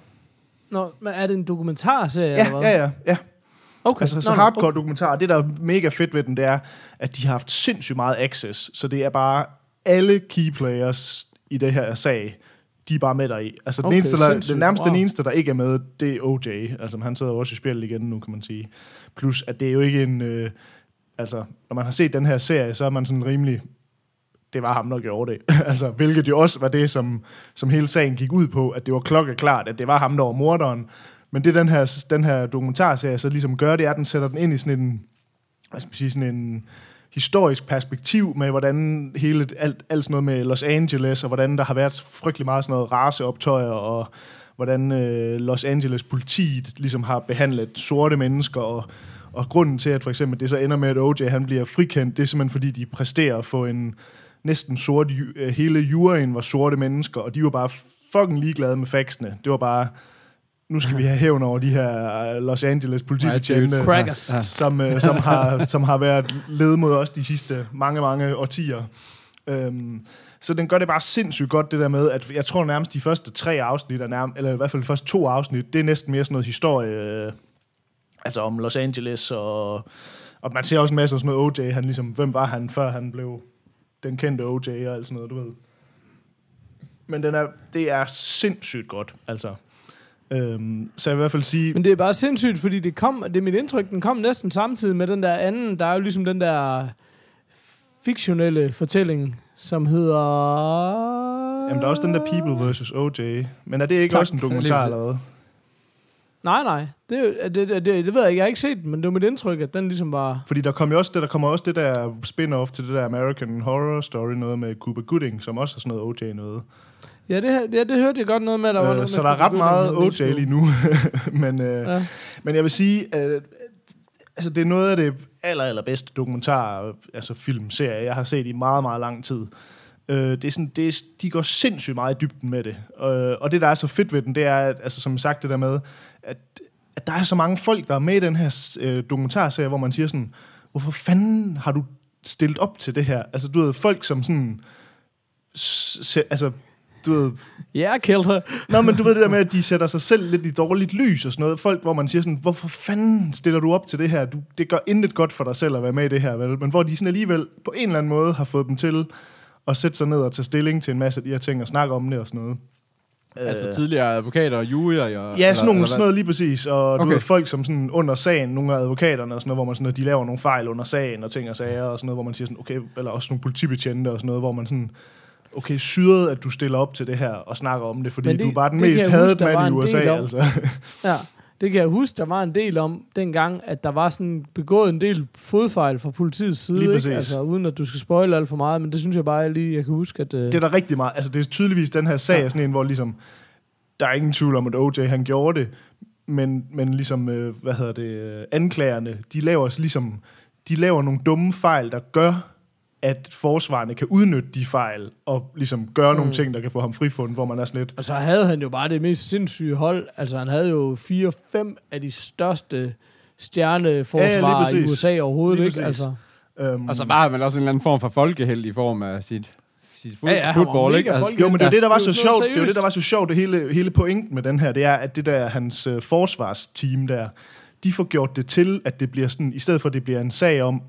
S2: Nå, men er det en dokumentarserie?
S3: Ja,
S2: eller hvad?
S3: ja, ja, ja.
S2: Okay.
S3: Altså, så
S2: Nå,
S3: hardcore
S2: okay.
S3: dokumentar, det der er mega fedt ved den, det er, at de har haft sindssygt meget access, så det er bare alle key players i det her sag, de er bare med dig i. Altså, den,
S2: Okay,
S3: eneste, der, den nærmest den
S2: Wow.
S3: eneste, der ikke er med, det er OJ. Altså, han sidder også i spil igen nu, kan man sige. Plus, at det er jo ikke en... Øh, altså, når man har set den her serie, så er man sådan rimelig... Det var ham, der gjorde det. altså, hvilket jo også var det, som, som hele sagen gik ud på, at det var klokkeklart, at det var ham, der var morderen. Men det, den her, den her dokumentarserie så ligesom gør, det er, at den sætter den ind i sådan en, hvad skal man sige, sådan en historisk perspektiv med, hvordan hele, alt, alt sådan noget med Los Angeles, og hvordan der har været frygtelig meget sådan noget raceoptøjer, og hvordan øh, Los Angeles politiet ligesom har behandlet sorte mennesker, og, og grunden til, at for eksempel det så ender med, at OJ han bliver frikendt, det er simpelthen fordi, de præsterer at få en næsten sort, ju- øh, hele juryen var sorte mennesker, og de var bare fucking ligeglade med faxene. Det var bare, nu skal vi have hævn over de her øh, Los Angeles politibetjente, som, øh, som, har, som har været led mod os de sidste mange, mange årtier. Øhm, så den gør det bare sindssygt godt, det der med, at jeg tror nærmest de første tre afsnit, er nærmest, eller i hvert fald de første to afsnit, det er næsten mere sådan noget historie, øh, altså om Los Angeles, og, og man ser også en masse af sådan noget OJ, han ligesom, hvem var han, før han blev den kendte OJ og alt sådan noget, du ved. Men den er, det er sindssygt godt, altså. Øhm, så jeg vil i hvert fald sige,
S2: Men det er bare sindssygt, fordi det kom, det er mit indtryk, den kom næsten samtidig med den der anden, der er jo ligesom den der fiktionelle fortælling, som hedder...
S3: jamen der er også den der People vs. OJ, men er det ikke
S1: Tak.
S3: også en dokumentar eller hvad?
S2: Nej, nej, det, det, det, det, det ved jeg ikke, jeg har ikke set den, men det var mit indtryk, at den ligesom var...
S3: Fordi der kommer jo også det, der kommer også det der spin-off til det der American Horror Story, noget med Cuba Gooding, som også er sådan noget OJ noget.
S2: Ja, det, ja, det hørte jeg godt noget med, der var noget
S3: Øh, så
S2: med
S3: der er ret meget OJ lige nu. men, øh,
S2: Ja.
S3: men jeg vil sige, at altså, det er noget af det aller, aller bedste dokumentar, altså filmserie, jeg har set i meget, meget lang tid. Øh, det er sådan, det er, de går sindssygt meget i dybden med det. Øh, og det, der er så fedt ved den, det er, at, altså, som sagt det der med, at, at der er så mange folk, der er med i den her øh, dokumentarserie, hvor man siger sådan, hvorfor fanden har du stillet op til det her? Altså, du ved, folk som sådan, se, altså, du ved,
S2: Ja, killed her.
S3: Nå, men du ved det der med, at de sætter sig selv lidt i dårligt lys og sådan noget. Folk, hvor man siger sådan, hvorfor fanden stiller du op til det her? Du, det gør intet godt for dig selv at være med i det her, vel? Men hvor de sådan alligevel på en eller anden måde har fået dem til at sætte sig ned og tage stilling til en masse af de her ting og snakke om det og sådan noget.
S1: Altså tidligere advokater og juryer? Og,
S3: Ja, sådan, nogle,
S1: eller
S3: sådan
S1: hvad?
S3: noget lige præcis. Og du
S1: Okay.
S3: ved, folk som sådan under sagen, nogle af advokaterne og sådan noget, hvor man sådan de laver nogle fejl under sagen og ting og sager og sådan noget, hvor man siger sådan, okay, eller også nogle politibetjente og sådan noget, hvor man sådan, okay, syret, at du stiller op til det her og snakker om det, fordi
S2: Men
S3: det, du er bare den mest hadet mand i USA, altså.
S2: Ja, det kan jeg huske, der var en del om dengang, at der var sådan begået en del fodfejl fra politiets side,
S3: Lige
S2: ikke? Altså, uden at du skal spoile alt for meget, men det synes jeg bare, jeg lige jeg kan huske, at... Øh,
S3: Det er der rigtig meget. Altså, det er tydeligvis den her sag,
S2: Ja.
S3: sådan en, hvor ligesom, der er ingen tvivl om, at OJ han gjorde det, men, men ligesom, øh, hvad hedder det, øh, anklagerne, de laver ligesom, de laver nogle dumme fejl, der gør, at forsvarerne kan udnytte de fejl, og ligesom gøre mm. nogle ting, der kan få ham frifundet, hvor man er sådan lidt,
S2: Og så havde han jo bare det mest sindssyge hold. Altså, han havde jo fire-fem af de største stjerneforsvarer
S3: Ja,
S2: i. USA overhovedet,
S3: Lige
S2: ikke?
S3: præcis.
S2: Altså,
S3: øhm,
S1: Og så var han vel også en eller anden form for folkeheld i form af sit, sit fod,
S2: Ja, ja, var
S1: football, ikke? Altså.
S3: Jo, men det er
S2: Ja.
S3: det, der var så sjovt. Det er jo det, der var så sjovt. Det hele, hele pointen med den her, det er, at det der hans øh, forsvarsteam der, de får gjort det til, at det bliver sådan, i stedet for at det bliver en sag om,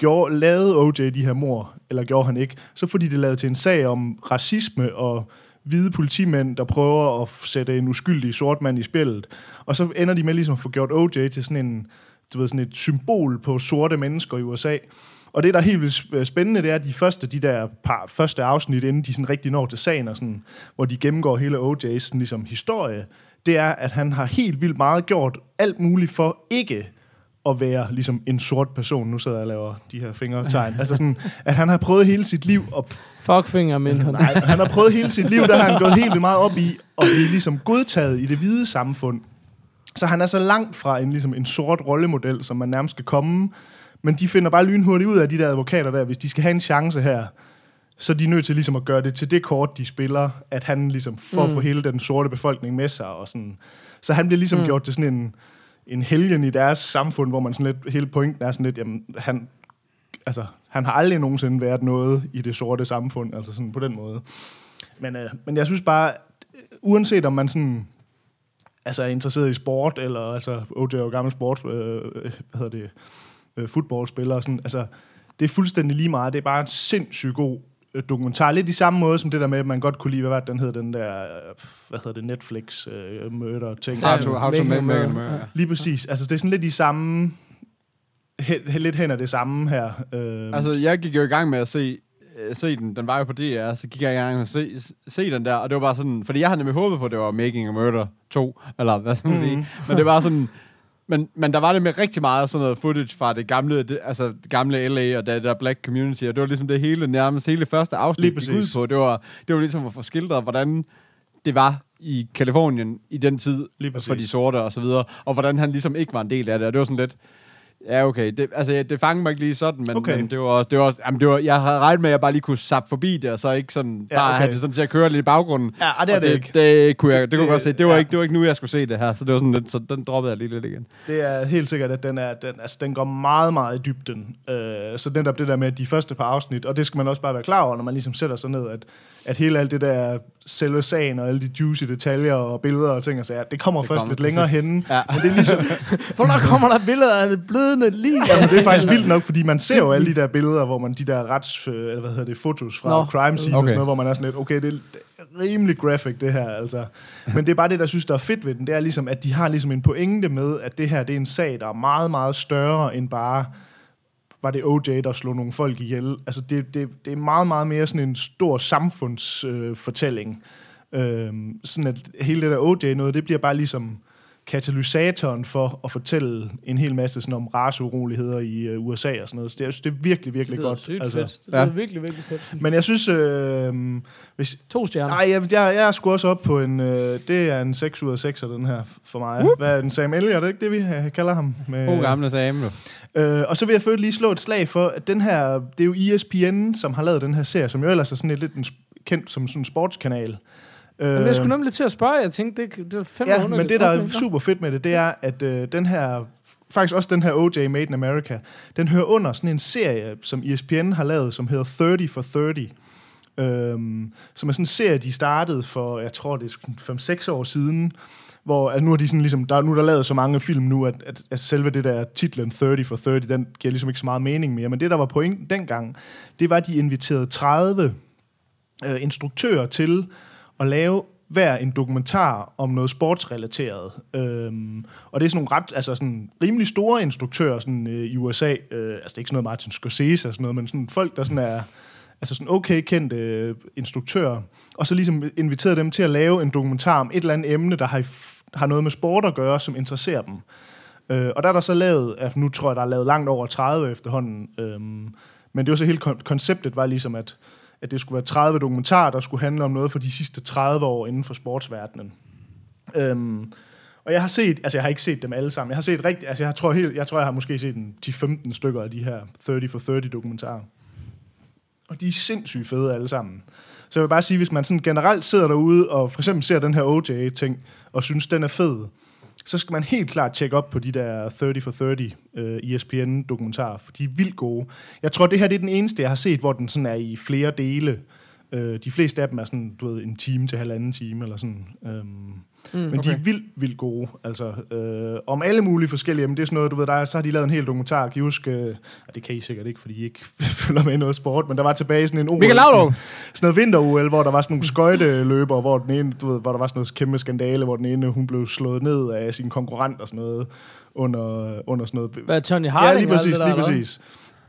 S3: gjorde, lavede OJ de her mor, eller gjorde han ikke, så fordi det lavet til en sag om racisme og hvide politimænd, der prøver at sætte en uskyldig sort mand i spillet. Og så ender de med ligesom at få gjort OJ til sådan en, du ved, sådan et symbol på sorte mennesker i USA. Og det, der er helt vildt spændende, det er, at de første, de der par, første afsnit, inden de sådan rigtig når til sagen, og sådan, hvor de gennemgår hele OJ's sådan, ligesom, historie, det er, at han har helt vildt meget gjort alt muligt for ikke at være ligesom en sort person. Nu sidder jeg og laver de her fingertegn. Altså sådan, at han har prøvet hele sit liv at
S2: Fuck finger, men han.
S3: Nej, han har prøvet hele sit liv, der har han gået helt vildt meget op i at blive ligesom godtaget i det hvide samfund. Så han er så langt fra en, ligesom en sort rollemodel, som man nærmest skal komme. Men de finder bare lynhurtigt ud af de der advokater der, hvis de skal have en chance her, så er de nødt til ligesom at gøre det til det kort, de spiller, at han ligesom får mm. få hele den sorte befolkning med sig. Og sådan. Så han bliver ligesom mm. gjort til sådan en, en helgen i deres samfund, hvor man sådan lidt, hele pointen er sådan lidt, jamen, han, altså, han har aldrig nogensinde været noget i det sorte samfund, altså sådan på den måde. Men, øh, men jeg synes bare, uanset om man sådan, altså er interesseret i sport, eller altså OJ er jo gammel sport, øh, hvad hedder det, øh, fodboldspiller, og sådan, altså, det er fuldstændig lige meget, det er bare en sindssygt god dokumentar. Lidt i samme måde som det der med, at man godt kunne lide, hvad var det, den hed, den der, øh, hvad hedder det, Netflix øh, murder ting.
S1: How to, how to
S2: Make
S1: make,
S2: murder.
S3: Lige præcis. Altså, det er sådan lidt i samme, he, lidt hen af det samme her. Øh,
S1: Altså, jeg gik jo i gang med at se, øh, se den. Den var jo på DR, så gik jeg i gang med at se, se den der. Og det var bare sådan... Fordi jeg havde nemlig håbet på, at det var Making a Murder 2. Eller hvad skal man
S3: Mhm.
S1: sige. Men det var sådan... Men, men der var det med rigtig meget sådan noget footage fra det gamle, det, altså det gamle LA og det der black community, og det var ligesom det hele, nærmest hele første
S3: Lige
S1: afsnit
S3: præcis.
S1: ud på. Det var, det var ligesom at få skildret, hvordan det var i Kalifornien i den tid
S3: Lige
S1: for de sorte og så videre, og hvordan han ligesom ikke var en del af det, og det var sådan lidt, Ja, okay. Det, altså, ja, det fangede mig ikke lige sådan, men,
S3: Okay.
S1: men det var, også- det var, også- jamen, det var, jeg havde regnet med, at jeg bare lige kunne sappe forbi det, og så ikke sådan,
S3: Ja,
S1: bare
S3: okay.
S1: have det sådan til at køre lidt i baggrunden.
S3: Ja, og det er det
S1: det,
S3: ikke.
S1: Det, kunne jeg, det, det kunne
S3: det-
S1: jeg godt se. Det var,
S3: ja.
S1: ikke, det var ikke nu, jeg skulle se det her, så det var sådan lidt, så den droppede jeg lige lidt igen.
S3: Det er helt sikkert, at den, er, den, altså, den går meget, meget i dybden. Øh, så netop det der med de første par afsnit, og det skal man også bare være klar over, når man ligesom sætter sig ned, at, at hele alt det der selve sagen, og alle de juicy detaljer og billeder og ting og sager, det kommer
S1: Det
S3: først
S1: kommer
S3: lidt længere
S1: sidst.
S3: henne.
S1: Ja.
S3: Men det er ligesom,
S2: Hvornår kommer der billeder af det blødende lige?
S3: Jamen, det er faktisk vildt nok, fordi man ser jo alle de der billeder, hvor man de der rets, øh, eller hvad hedder det, fotos fra
S2: Nå.
S3: crime scene okay. og sådan noget, hvor man er sådan lidt, okay, det er, det er rimelig graphic, det her, altså. Men det er bare det, der synes, der er fedt ved den, det er ligesom, at de har ligesom en pointe med, at det her, det er en sag, der er meget, meget større end bare, var det OJ, der slog nogle folk ihjel. Altså, det, det, det er meget, meget mere sådan en stor samfundsfortælling. Øh, øh, sådan at hele det der OJ noget, det bliver bare ligesom katalysatoren for at fortælle en hel masse sådan om raceuroligheder i øh, USA og sådan noget. Så det, jeg synes, det er virkelig, virkelig
S2: Det
S3: godt.
S2: sygt
S3: altså.
S2: fedt. Det
S1: Ja.
S2: lyder virkelig, virkelig fedt.
S3: Men jeg synes, øh, hvis,
S2: To stjerner.
S3: nej, jeg, jeg, jeg er sgu også op på en, øh, det er en 6 ud af 6 af den her for mig. Uh. Hvad er den, Sam Elliott, er det ikke det, vi øh, kalder ham? Med,
S1: God gamle Sam, jo.
S3: Øh, og så vil jeg først lige slå et slag for, at den her, det er jo ESPN, som har lavet den her serie, som jo ellers er sådan lidt en, kendt som sådan en sportskanal. Øh,
S2: Men jeg skulle nemlig til at spørge, jeg tænkte, det, det var fandme
S3: ja, men det, der er super fedt med det, det er, at øh, den her, faktisk også den her OJ Made in America, den hører under sådan en serie, som ESPN har lavet, som hedder 30 for 30. Øhm, som er sådan en serie, de startede for, jeg tror det er 5-6 år siden, hvor altså nu er de sådan ligesom, der, nu er der lavet så mange film nu, at, at, at selve det der titlen 30 for 30, den giver ligesom ikke så meget mening mere. Men det, der var pointen dengang, det var, at de inviterede 30 øh, instruktører til at lave hver en dokumentar om noget sportsrelateret. Øhm, og det er sådan nogle ret, altså sådan rimelig store instruktører sådan, øh, i USA. Øh, altså det er ikke sådan noget Martin Scorsese og sådan noget, men sådan folk, der sådan er altså sådan okay kendte øh, instruktører. Og så ligesom inviteret dem til at lave en dokumentar om et eller andet emne, der har, har noget med sport at gøre, som interesserer dem. Øh, og der er der så lavet, at nu tror jeg, der er lavet langt over 30 efterhånden. Øh, men det var så hele kon- konceptet var ligesom, at, at det skulle være 30 dokumentarer, der skulle handle om noget for de sidste 30 år inden for sportsverdenen. Øhm, og jeg har set, altså jeg har ikke set dem alle sammen, jeg har set rigtig, altså jeg tror, helt, jeg, tror, jeg har måske set en 10-15 stykker af de her 30 for 30 dokumentarer. Og de er sindssygt fede alle sammen. Så jeg vil bare sige, hvis man sådan generelt sidder derude og for eksempel ser den her OJ-ting, og synes, den er fed, så skal man helt klart tjekke op på de der 30 for 30 øh, ESPN-dokumentarer, for de er vildt gode. Jeg tror, det her det er den eneste, jeg har set, hvor den sådan er i flere dele. Øh, de fleste af dem er sådan, du ved, en time til halvanden time, eller sådan. Øhm, mm, men okay. de er vildt, vildt gode. Altså, øh, om alle mulige forskellige emner. Det er sådan noget, du ved, der, er- så har de lavet en hel dokumentar. Kan I huske, øh, og det kan I sikkert ikke, fordi I ikke følger med i noget sport, men der var tilbage sådan en OL.
S1: Michael
S3: sådan- sådan noget vinter hvor der var sådan nogle skøjteløber, hvor den ene, du ved, hvor der var sådan noget kæmpe skandale, hvor den ene, hun blev slået ned af sin konkurrent og sådan noget, under, under sådan noget.
S2: Hvad, Tony
S3: ja,
S2: Harding
S3: lige
S2: og alt
S3: præcis,
S2: det der,
S3: lige præcis.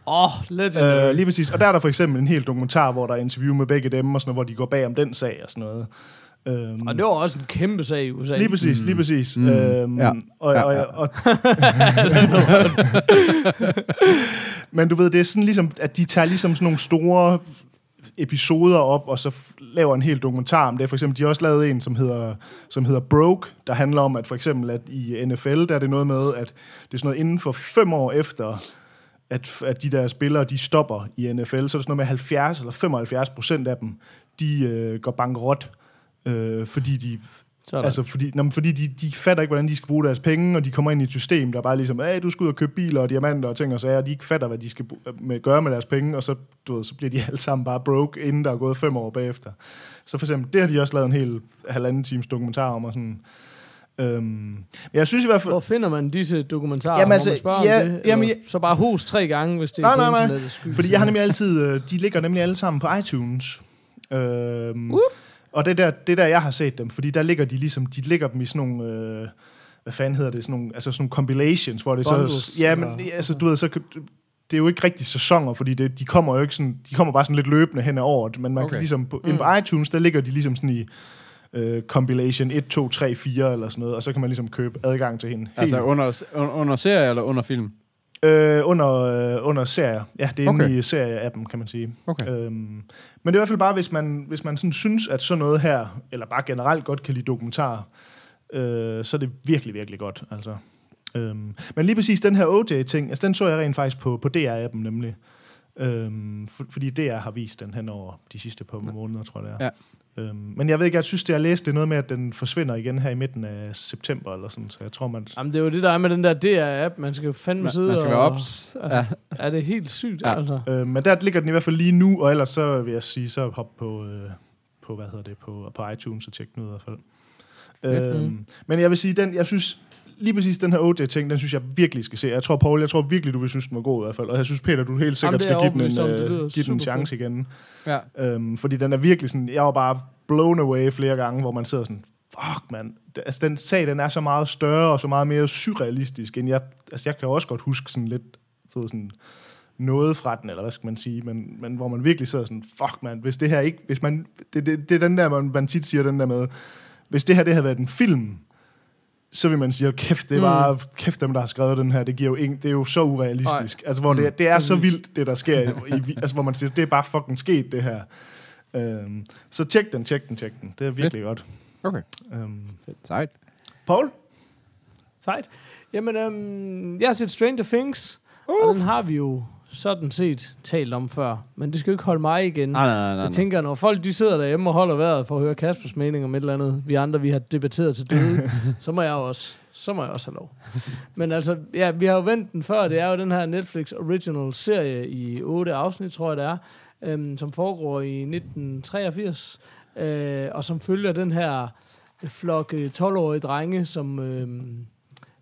S2: Åh, oh, legendary.
S3: Øh, lige præcis. Og der er der for eksempel en hel dokumentar, hvor der er interview med begge dem, og sådan noget, hvor de går bag om den sag og sådan noget. Øhm,
S2: og det var også en kæmpe sag i USA.
S3: Lige præcis, lige præcis. Mm. Øhm,
S1: Ja.
S3: og,
S1: Ja,
S3: og,
S1: ja.
S3: og, Men du ved, det er sådan ligesom, at de tager ligesom sådan nogle store episoder op, og så laver en hel dokumentar om det. For eksempel, de har også lavet en, som hedder, som hedder Broke, der handler om, at for eksempel, at i NFL, der er det noget med, at det er sådan noget inden for fem år efter, at, at de der spillere, de stopper i NFL, så er det sådan noget med 70 eller 75 procent af dem, de øh, går bankerot, øh, fordi de
S2: Sådan.
S3: Altså, fordi, nå, fordi de, de fatter ikke, hvordan de skal bruge deres penge, og de kommer ind i et system, der bare ligesom, hey, du skal ud og købe biler og diamanter og ting og sager, og de ikke fatter, hvad de skal med, gøre med deres penge, og så, du ved, så bliver de alle sammen bare broke, inden der er gået fem år bagefter. Så for eksempel, det har de også lavet en hel halvanden times dokumentar om, og sådan... Øhm, jeg synes i hvert fald...
S2: Hvor finder man disse dokumentarer?
S3: Jamen altså,
S2: man spørge
S3: ja,
S2: om det?
S3: jamen,
S2: Eller
S3: jeg-
S2: så bare hus tre gange, hvis det er
S3: Nej,
S2: på
S3: nej, nej.
S2: internettets skyld.
S3: Fordi jeg har nemlig altid, øh, de ligger nemlig alle sammen på iTunes. Øhm,
S2: Uh.
S3: Og det der, det der, jeg har set dem, fordi der ligger de ligesom, de ligger dem i sådan nogle, øh, hvad fanden hedder det, sådan nogle, altså sådan nogle compilations, hvor det
S2: Bundles,
S3: så, ja, men
S2: eller-
S3: altså, du ved, så, det er jo ikke rigtig sæsoner, fordi det, de kommer jo ikke sådan, de kommer bare sådan lidt løbende hen året, men man okay. Kan ligesom, på,
S2: mm.
S3: på iTunes, der ligger de ligesom sådan i, øh, compilation 1, 2, 3, 4 eller sådan noget, og så kan man ligesom købe adgang til hende.
S1: Altså
S3: Helt-
S1: under, under, serie eller under film?
S3: Øh, under, øh, under serier. Ja, det er okay.
S1: Okay.
S3: inde i serie-appen, kan man sige.
S1: Okay.
S3: Øhm, men det er i hvert fald bare, hvis man, hvis man sådan synes, at sådan noget her, eller bare generelt godt kan lide dokumentar, øh, så er det virkelig, virkelig godt. Altså. Øhm, men lige præcis den her OJ-ting, altså den så jeg rent faktisk på, på DR-appen nemlig. Øhm, for, fordi DR har vist den hen over de sidste par måneder, tror jeg det er.
S1: Ja.
S3: Øhm, men jeg ved ikke, jeg synes, det jeg læste, det noget med, at den forsvinder igen her i midten af september, eller sådan, så jeg tror, man...
S2: Jamen, det er jo det, der er med den der DR-app. Man skal jo fandme
S1: Man,
S2: sidde
S1: man skal være
S2: og...
S1: ops.
S2: Altså,
S1: Ja.
S2: Er det helt sygt,
S1: Ja.
S2: altså?
S3: Øh, men der ligger den i hvert fald lige nu, og ellers så vil jeg sige, så hop på, øh, på hvad hedder det, på, på iTunes og tjek den ud i hvert fald. Øh,
S2: Mhm.
S3: men jeg vil sige, den, jeg synes, lige præcis den her OJ-ting, den synes jeg virkelig skal se. Jeg tror, Paul, jeg tror virkelig, du vil synes, den var god i hvert fald. Og jeg synes, Peter, du helt sikkert
S2: er
S3: skal give den en, øh, give den en chance igen.
S1: Ja.
S3: Øhm, fordi den er virkelig sådan, jeg var bare blown away flere gange, hvor man sidder sådan, fuck mand, Det- altså den sag, den er så meget større og så meget mere surrealistisk, end jeg, altså jeg kan også godt huske sådan lidt, ved, sådan, noget fra den, eller hvad skal man sige, men, men hvor man virkelig sidder sådan, fuck man, hvis det her ikke, hvis man, det, det, det er den der, man, man tit siger den der med, hvis det her, det havde været en film, så vil man sige, "Hold kæft, det er
S2: Mm.
S3: bare, kæft dem, der har skrevet den her, det, giver jo ingen, det er jo så urealistisk. Altså, hvor det, det er så vildt, det der sker, i, altså, hvor man siger, det er bare fucking sket, det her. Øhm, så tjek den, tjek den, tjek den. Det er virkelig godt.
S1: Okay.
S3: Øhm,
S1: Sejt.
S3: Paul?
S2: Sejt. Jamen, øhm, jeg har set Stranger Things, uh. og den har vi jo sådan set talt om før. Men det skal jo ikke holde mig igen.
S1: Nej, nej, nej. nej.
S2: Jeg tænker, når folk de sidder derhjemme og holder vejret for at høre Kaspers mening om et eller andet, vi andre vi har debatteret til døde, så må jeg jo også, så må jeg også have lov. Men altså, ja, vi har jo vendt den før. Det er jo den her Netflix original serie i otte afsnit, tror jeg det er, øhm, som foregår i 1983, øh, og som følger den her flok øh, 12-årige drenge, som, øh,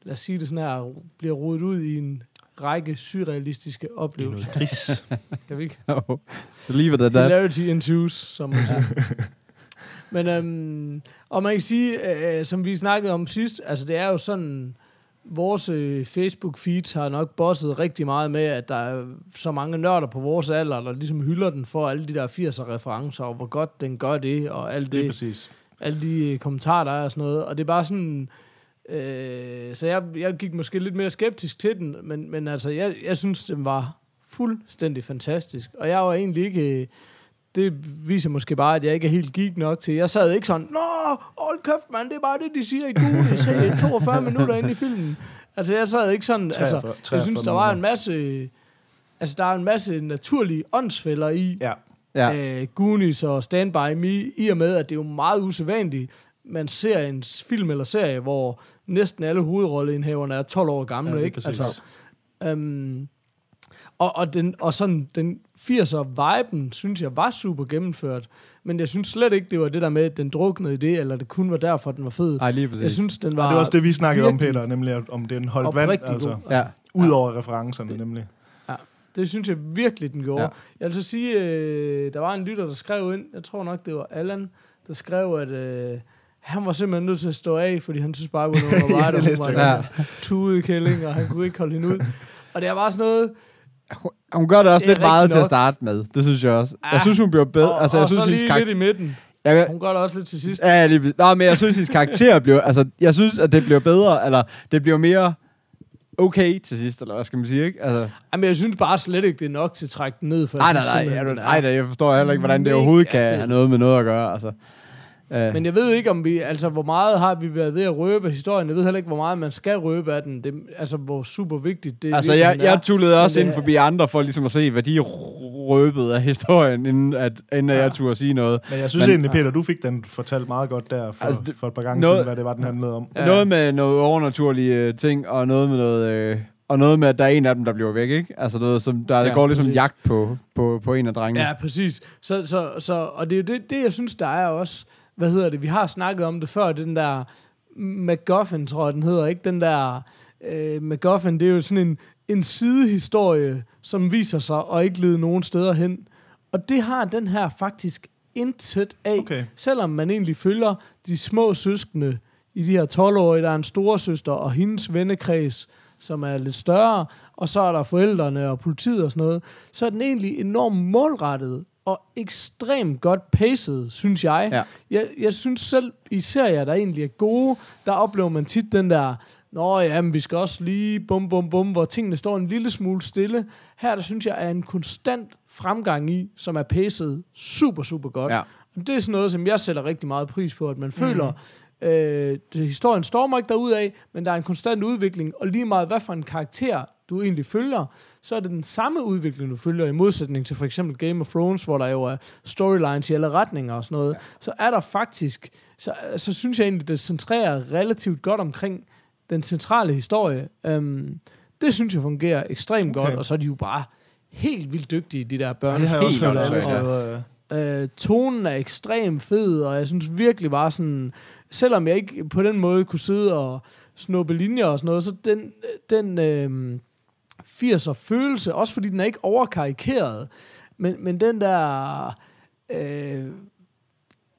S2: lad os sige det sådan her, bliver rodet ud i en række surrealistiske oplevelser.
S3: gris.
S2: Kan vi ikke?
S1: Så lige hvad det er.
S2: Hilarity ensues, som man siger. Men, øhm, og man kan sige, øh, som vi snakkede om sidst, altså det er jo sådan, vores øh, Facebook-feeds har nok bosset rigtig meget med, at der er så mange nørder på vores alder, der ligesom hylder den for alle de der 80'er-referencer, og hvor godt den gør det, og alt
S3: Det er
S2: det,
S3: præcis.
S2: alle de øh, kommentarer, der er og sådan noget. Og det er bare sådan... Øh, så jeg, jeg gik måske lidt mere skeptisk til den, men, men altså, jeg, jeg synes, den var fuldstændig fantastisk. Og jeg var egentlig ikke... Det viser måske bare, at jeg ikke er helt geek nok til. Jeg sad ikke sådan, Nå, hold kæft, mand, det er bare det, de siger i Google, i 42 minutter inde i filmen. Altså, jeg sad ikke sådan...
S3: 43
S2: Altså, jeg synes, der var en masse... Altså, der er en masse naturlige åndsfælder i,
S3: Ja.
S1: Ja.
S2: ja. øh, Goonies og Stand By Me, i og med, at det er jo meget usædvanligt man ser en film eller serie, hvor næsten alle hovedrolleindhaverne er 12 år gamle,
S3: Ja,
S2: ikke?
S3: præcis.
S2: Altså, øhm, og, og, den, og sådan den 80'er-viben, synes jeg, var super gennemført. Men jeg synes slet ikke, det var det der med, at den druknede i det, eller det kun var derfor, den var fed.
S1: Nej, lige præcis.
S2: Jeg synes, den var
S3: Og det var også det, vi snakkede om, Peter, nemlig om den holdt vand, altså.
S2: god.
S1: Ja.
S3: Ud over referencerne, nemlig.
S2: Det synes jeg virkelig, den gjorde.
S1: Ja.
S2: Ja. Jeg vil så sige, øh, der var en lytter, der skrev ind, jeg tror nok, det var Allan, der skrev, at øh, han var simpelthen nødt til at stå af, fordi han synes bare, at hun var meget, og hun var
S3: jeg
S2: en tudekælling, og han kunne ikke holde hende ud. Og det er bare sådan noget,
S1: Hun gør det også
S2: Det
S1: lidt meget
S2: rigtigt
S1: til at
S2: nok.
S1: starte med. Det synes jeg også.
S2: Ja.
S1: Jeg synes, hun bliver bedre.
S2: og,
S1: altså, jeg
S2: og
S1: synes,
S2: så
S1: hendes
S2: lige
S1: karakter...
S2: lidt i midten.
S1: Jeg,
S2: Hun gør det også lidt til sidst.
S1: Ja, lige, Nå, men jeg synes, hendes karakter bliver... Altså, jeg synes, at det bliver bedre, eller det bliver mere okay til sidst, eller hvad skal man sige, ikke? Altså,
S2: Jamen, jeg synes bare slet ikke, det er nok til at trække den ned. For
S1: nej, nej, nej,
S2: er-
S1: nej, nej, jeg forstår heller ikke, hvordan det overhovedet kan have noget med noget at gøre, altså. Uh,
S2: Men jeg ved ikke, om vi, altså, hvor meget har vi været ved at røbe historien. Jeg ved heller ikke, hvor meget man skal røbe af den. Det, altså, hvor super vigtigt det
S1: altså, jeg, jeg tullede også ind
S2: det-
S1: forbi andre for ligesom at se, hvad de røbede af historien, inden, at, inden ja. jeg turde sige noget.
S3: Men jeg synes
S1: Men-
S3: egentlig, Peter, du fik den fortalt meget godt der for,
S1: Altså, det-
S3: for et par gange
S1: noget-
S3: siden, hvad det var, den handlede om.
S2: Ja.
S1: Ja. Noget med noget overnaturlige øh, ting, og noget med noget... Øh, og noget med, at der er en af dem, der bliver væk, ikke? Altså noget, som der
S2: Ja,
S1: ja, går ligesom
S2: præcis.
S1: jagt på, på, på en af drengene.
S2: Ja, præcis. Så, så, så, og det er jo det, det, jeg synes, der er også, hvad hedder det, vi har snakket om det før, den der MacGuffin, tror jeg, den hedder, ikke? Den der øh, MacGuffin, det er jo sådan en, en sidehistorie, som viser sig og ikke lede nogen steder hen. Og det har den her faktisk intet af,
S3: Okay.
S2: selvom man egentlig følger de små søskende i de her 12-årige. Der er en storesøster og hendes vennekreds, som er lidt større, og så er der forældrene og politiet og sådan noget. Så er den egentlig enormt målrettet og ekstremt godt paced, synes jeg.
S1: Ja.
S2: Jeg, jeg synes selv, i serier, der egentlig er gode, der oplever man tit den der, Nå ja, men vi skal også lige bum bum bum, hvor tingene står en lille smule stille. Her, der synes jeg, er en konstant fremgang i, som er paced super, super godt.
S1: Ja.
S2: Og det er sådan noget, som jeg sætter rigtig meget pris på, at man føler, øh, det, historien stormer ikke derud af, men der er en konstant udvikling, og lige meget hvad for en karakter du egentlig følger, så er det den samme udvikling, du følger, i modsætning til for eksempel Game of Thrones, hvor der jo er storylines i alle retninger og sådan noget, ja. så er der faktisk, så, så synes jeg egentlig, det centrerer relativt godt omkring den centrale historie. Um, det synes jeg fungerer ekstremt okay. godt, og så er de jo bare helt vildt dygtige, de der
S3: Ja,
S2: børn.
S3: det har jeg også
S1: helt
S3: hørt alle
S1: åndssvagt.
S3: steder. øh.
S2: Tonen er ekstremt fed, og jeg synes virkelig bare sådan, selvom jeg ikke på den måde kunne sidde og snuppe linjer og sådan noget, så den, den øh, 80'er følelse, også fordi den er ikke overkarikeret, men, men den der øh,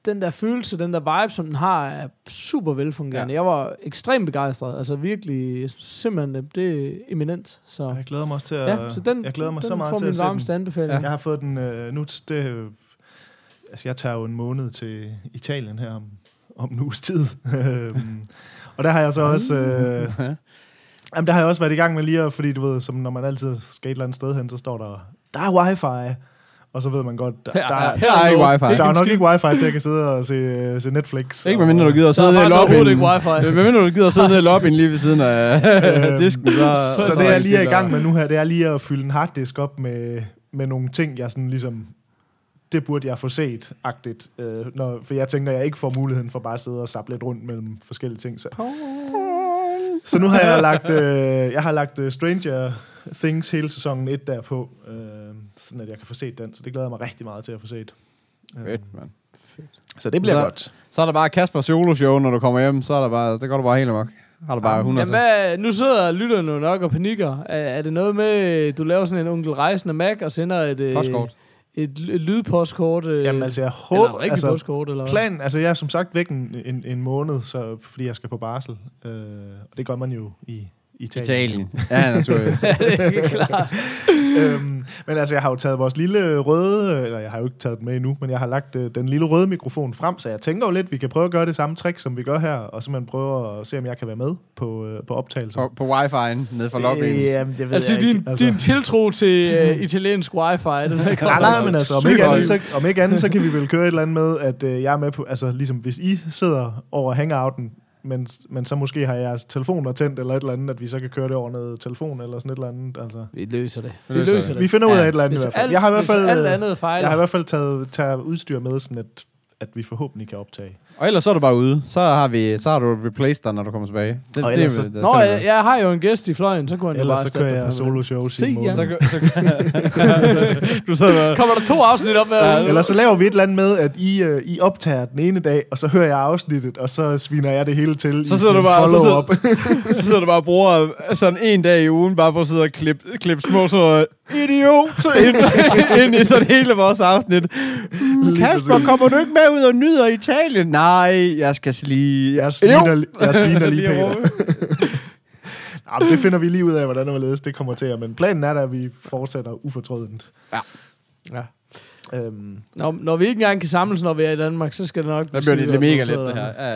S2: den der følelse, den der vibe, som den har, er super velfungerende. Ja. Jeg var ekstremt begejstret, altså virkelig, simpelthen, det er eminent. Så,
S3: Jeg glæder mig også til at...
S2: ja, så den,
S3: jeg glæder mig
S2: den
S3: så meget til at se den.
S2: varmeste anbefaling.
S3: Jeg har fået den øh, nu... Det, altså, jeg tager jo en måned til Italien her om, om en uges tid. Øhm, og der har jeg så også... Øh, jamen, der har jeg også været i gang med lige fordi du ved, som når man altid skal et eller andet sted hen, så står der, der er wifi. Og så ved man godt, der, der,
S2: Ja,
S3: der,
S1: Her er ikke wifi.
S3: der er nok ikke wifi til, at jeg kan sidde og se, se Netflix.
S1: Ikke medmindre du gider at
S2: Der er
S1: sidde nede i lobbyen.
S2: ikke wifi.
S1: Medmindre du gider at sidde nede i lobbyen lige ved siden af
S3: Øhm,
S1: disken, så...
S3: Så, så det
S1: er
S3: jeg lige er i gang med nu her, det er lige at fylde en harddisk op med, med nogle ting, jeg sådan ligesom det burde jeg få set, agtigt. Øh, når, for jeg tænker, at jeg ikke får muligheden for bare at sidde og sappe lidt rundt mellem forskellige ting. Så, så nu har jeg lagt, øh, jeg har lagt øh, Stranger Things hele sæsonen 1 der på, øh, sådan at jeg kan få set den. Så det glæder jeg mig rigtig meget til at få set. Øh,
S1: Fedt, mand.
S3: Så det bliver
S1: Så-
S3: godt.
S1: Så er der bare Kasper solo show, når du kommer hjem. Så er der bare, det går du bare helt amok. Har du bare 100
S2: Jamen, hvad, nu sidder lytterne nok og panikker. Er, er det noget med, du laver sådan en onkel rejsende Mac og sender et, øh,
S1: Postkort.
S2: et, et lydpostkort? Øh,
S3: Jamen altså, jeg
S2: eller
S3: håber...
S2: et rigtigt
S3: altså,
S2: postkort? Eller?
S3: Planen, altså jeg er som sagt væk en, en, en måned, så, fordi jeg skal på barsel. Øh, og det gør man jo i Italien.
S1: Italien. Ja, naturligvis.
S2: Ja, det er ikke klart.
S3: øhm, men altså, jeg har jo taget vores lille røde, eller jeg har jo ikke taget den med endnu, men jeg har lagt øh, den lille røde mikrofon frem, så jeg tænker jo lidt, vi kan prøve at gøre det samme trick, som vi gør her, og simpelthen prøve at se, om jeg kan være med på, øh, på optagelsen.
S1: på, på wifi'en nede for lobbyen.
S3: Øh, jamen, det ved
S2: Altså,
S3: jeg
S2: din,
S3: ikke. Altså.
S2: din tiltro til uh, italiensk wifi, den er
S3: Nej, nej, men altså, om ikke, andet, så, om ikke andet, så kan vi vel køre et eller andet med, at øh, jeg er med på, altså ligesom hvis I sidder over hangouten, men, men så måske har jeres telefoner tændt eller et eller andet, at vi så kan køre det over noget telefon eller sådan et eller andet. Altså.
S2: Vi løser det.
S1: Vi
S2: Vi
S1: løser
S3: Vi
S2: det.
S3: finder ud af
S1: Ja.
S3: et eller andet
S2: Hvis
S3: i hvert fald.
S2: alt,
S3: Jeg har i hvert fald,
S2: alt andet fejler.
S3: jeg har i hvert fald taget, taget udstyr med, sådan at, at vi forhåbentlig kan optage.
S1: Og ellers så er du bare ude. Så har, vi, så har du replaced dig, når du kommer tilbage. Det,
S3: Og ellers så-
S1: det, det,
S2: Nå, jeg, jeg har jo en gæst i fløjen, så kunne han
S3: Ellers
S2: bare
S3: så kører jeg solo show
S2: Se, ja.
S1: så, så, du sidder.
S2: Kommer der to afsnit op hver uge?
S3: Eller så laver vi et eller andet med, at I, uh, I optager den ene dag, og så hører jeg afsnittet, og så sviner jeg det hele til
S1: Så
S3: i
S1: sidder du bare- så
S3: follow-up.
S1: så sidder du bare og bruger sådan en dag i ugen, bare for at sidde og klippe, klippe små så idiot ind, ind i sådan hele vores afsnit. Mm, Kasper, kommer du ikke med ud og nyder Italien? Nej, jeg skal lige...
S3: Jeg sviner, jeg sviner lige Peter.
S1: råbe.
S3: Nå, men det finder vi lige ud af, hvordan og hvorledes det kommer til. Men planen er da, at vi fortsætter ufortrødent.
S2: Ja.
S3: Øhm,
S2: Når, når vi ikke engang kan samles, når vi er i Danmark, så skal det nok...
S1: Der bliver det, det mega let, det her. Ja, ja.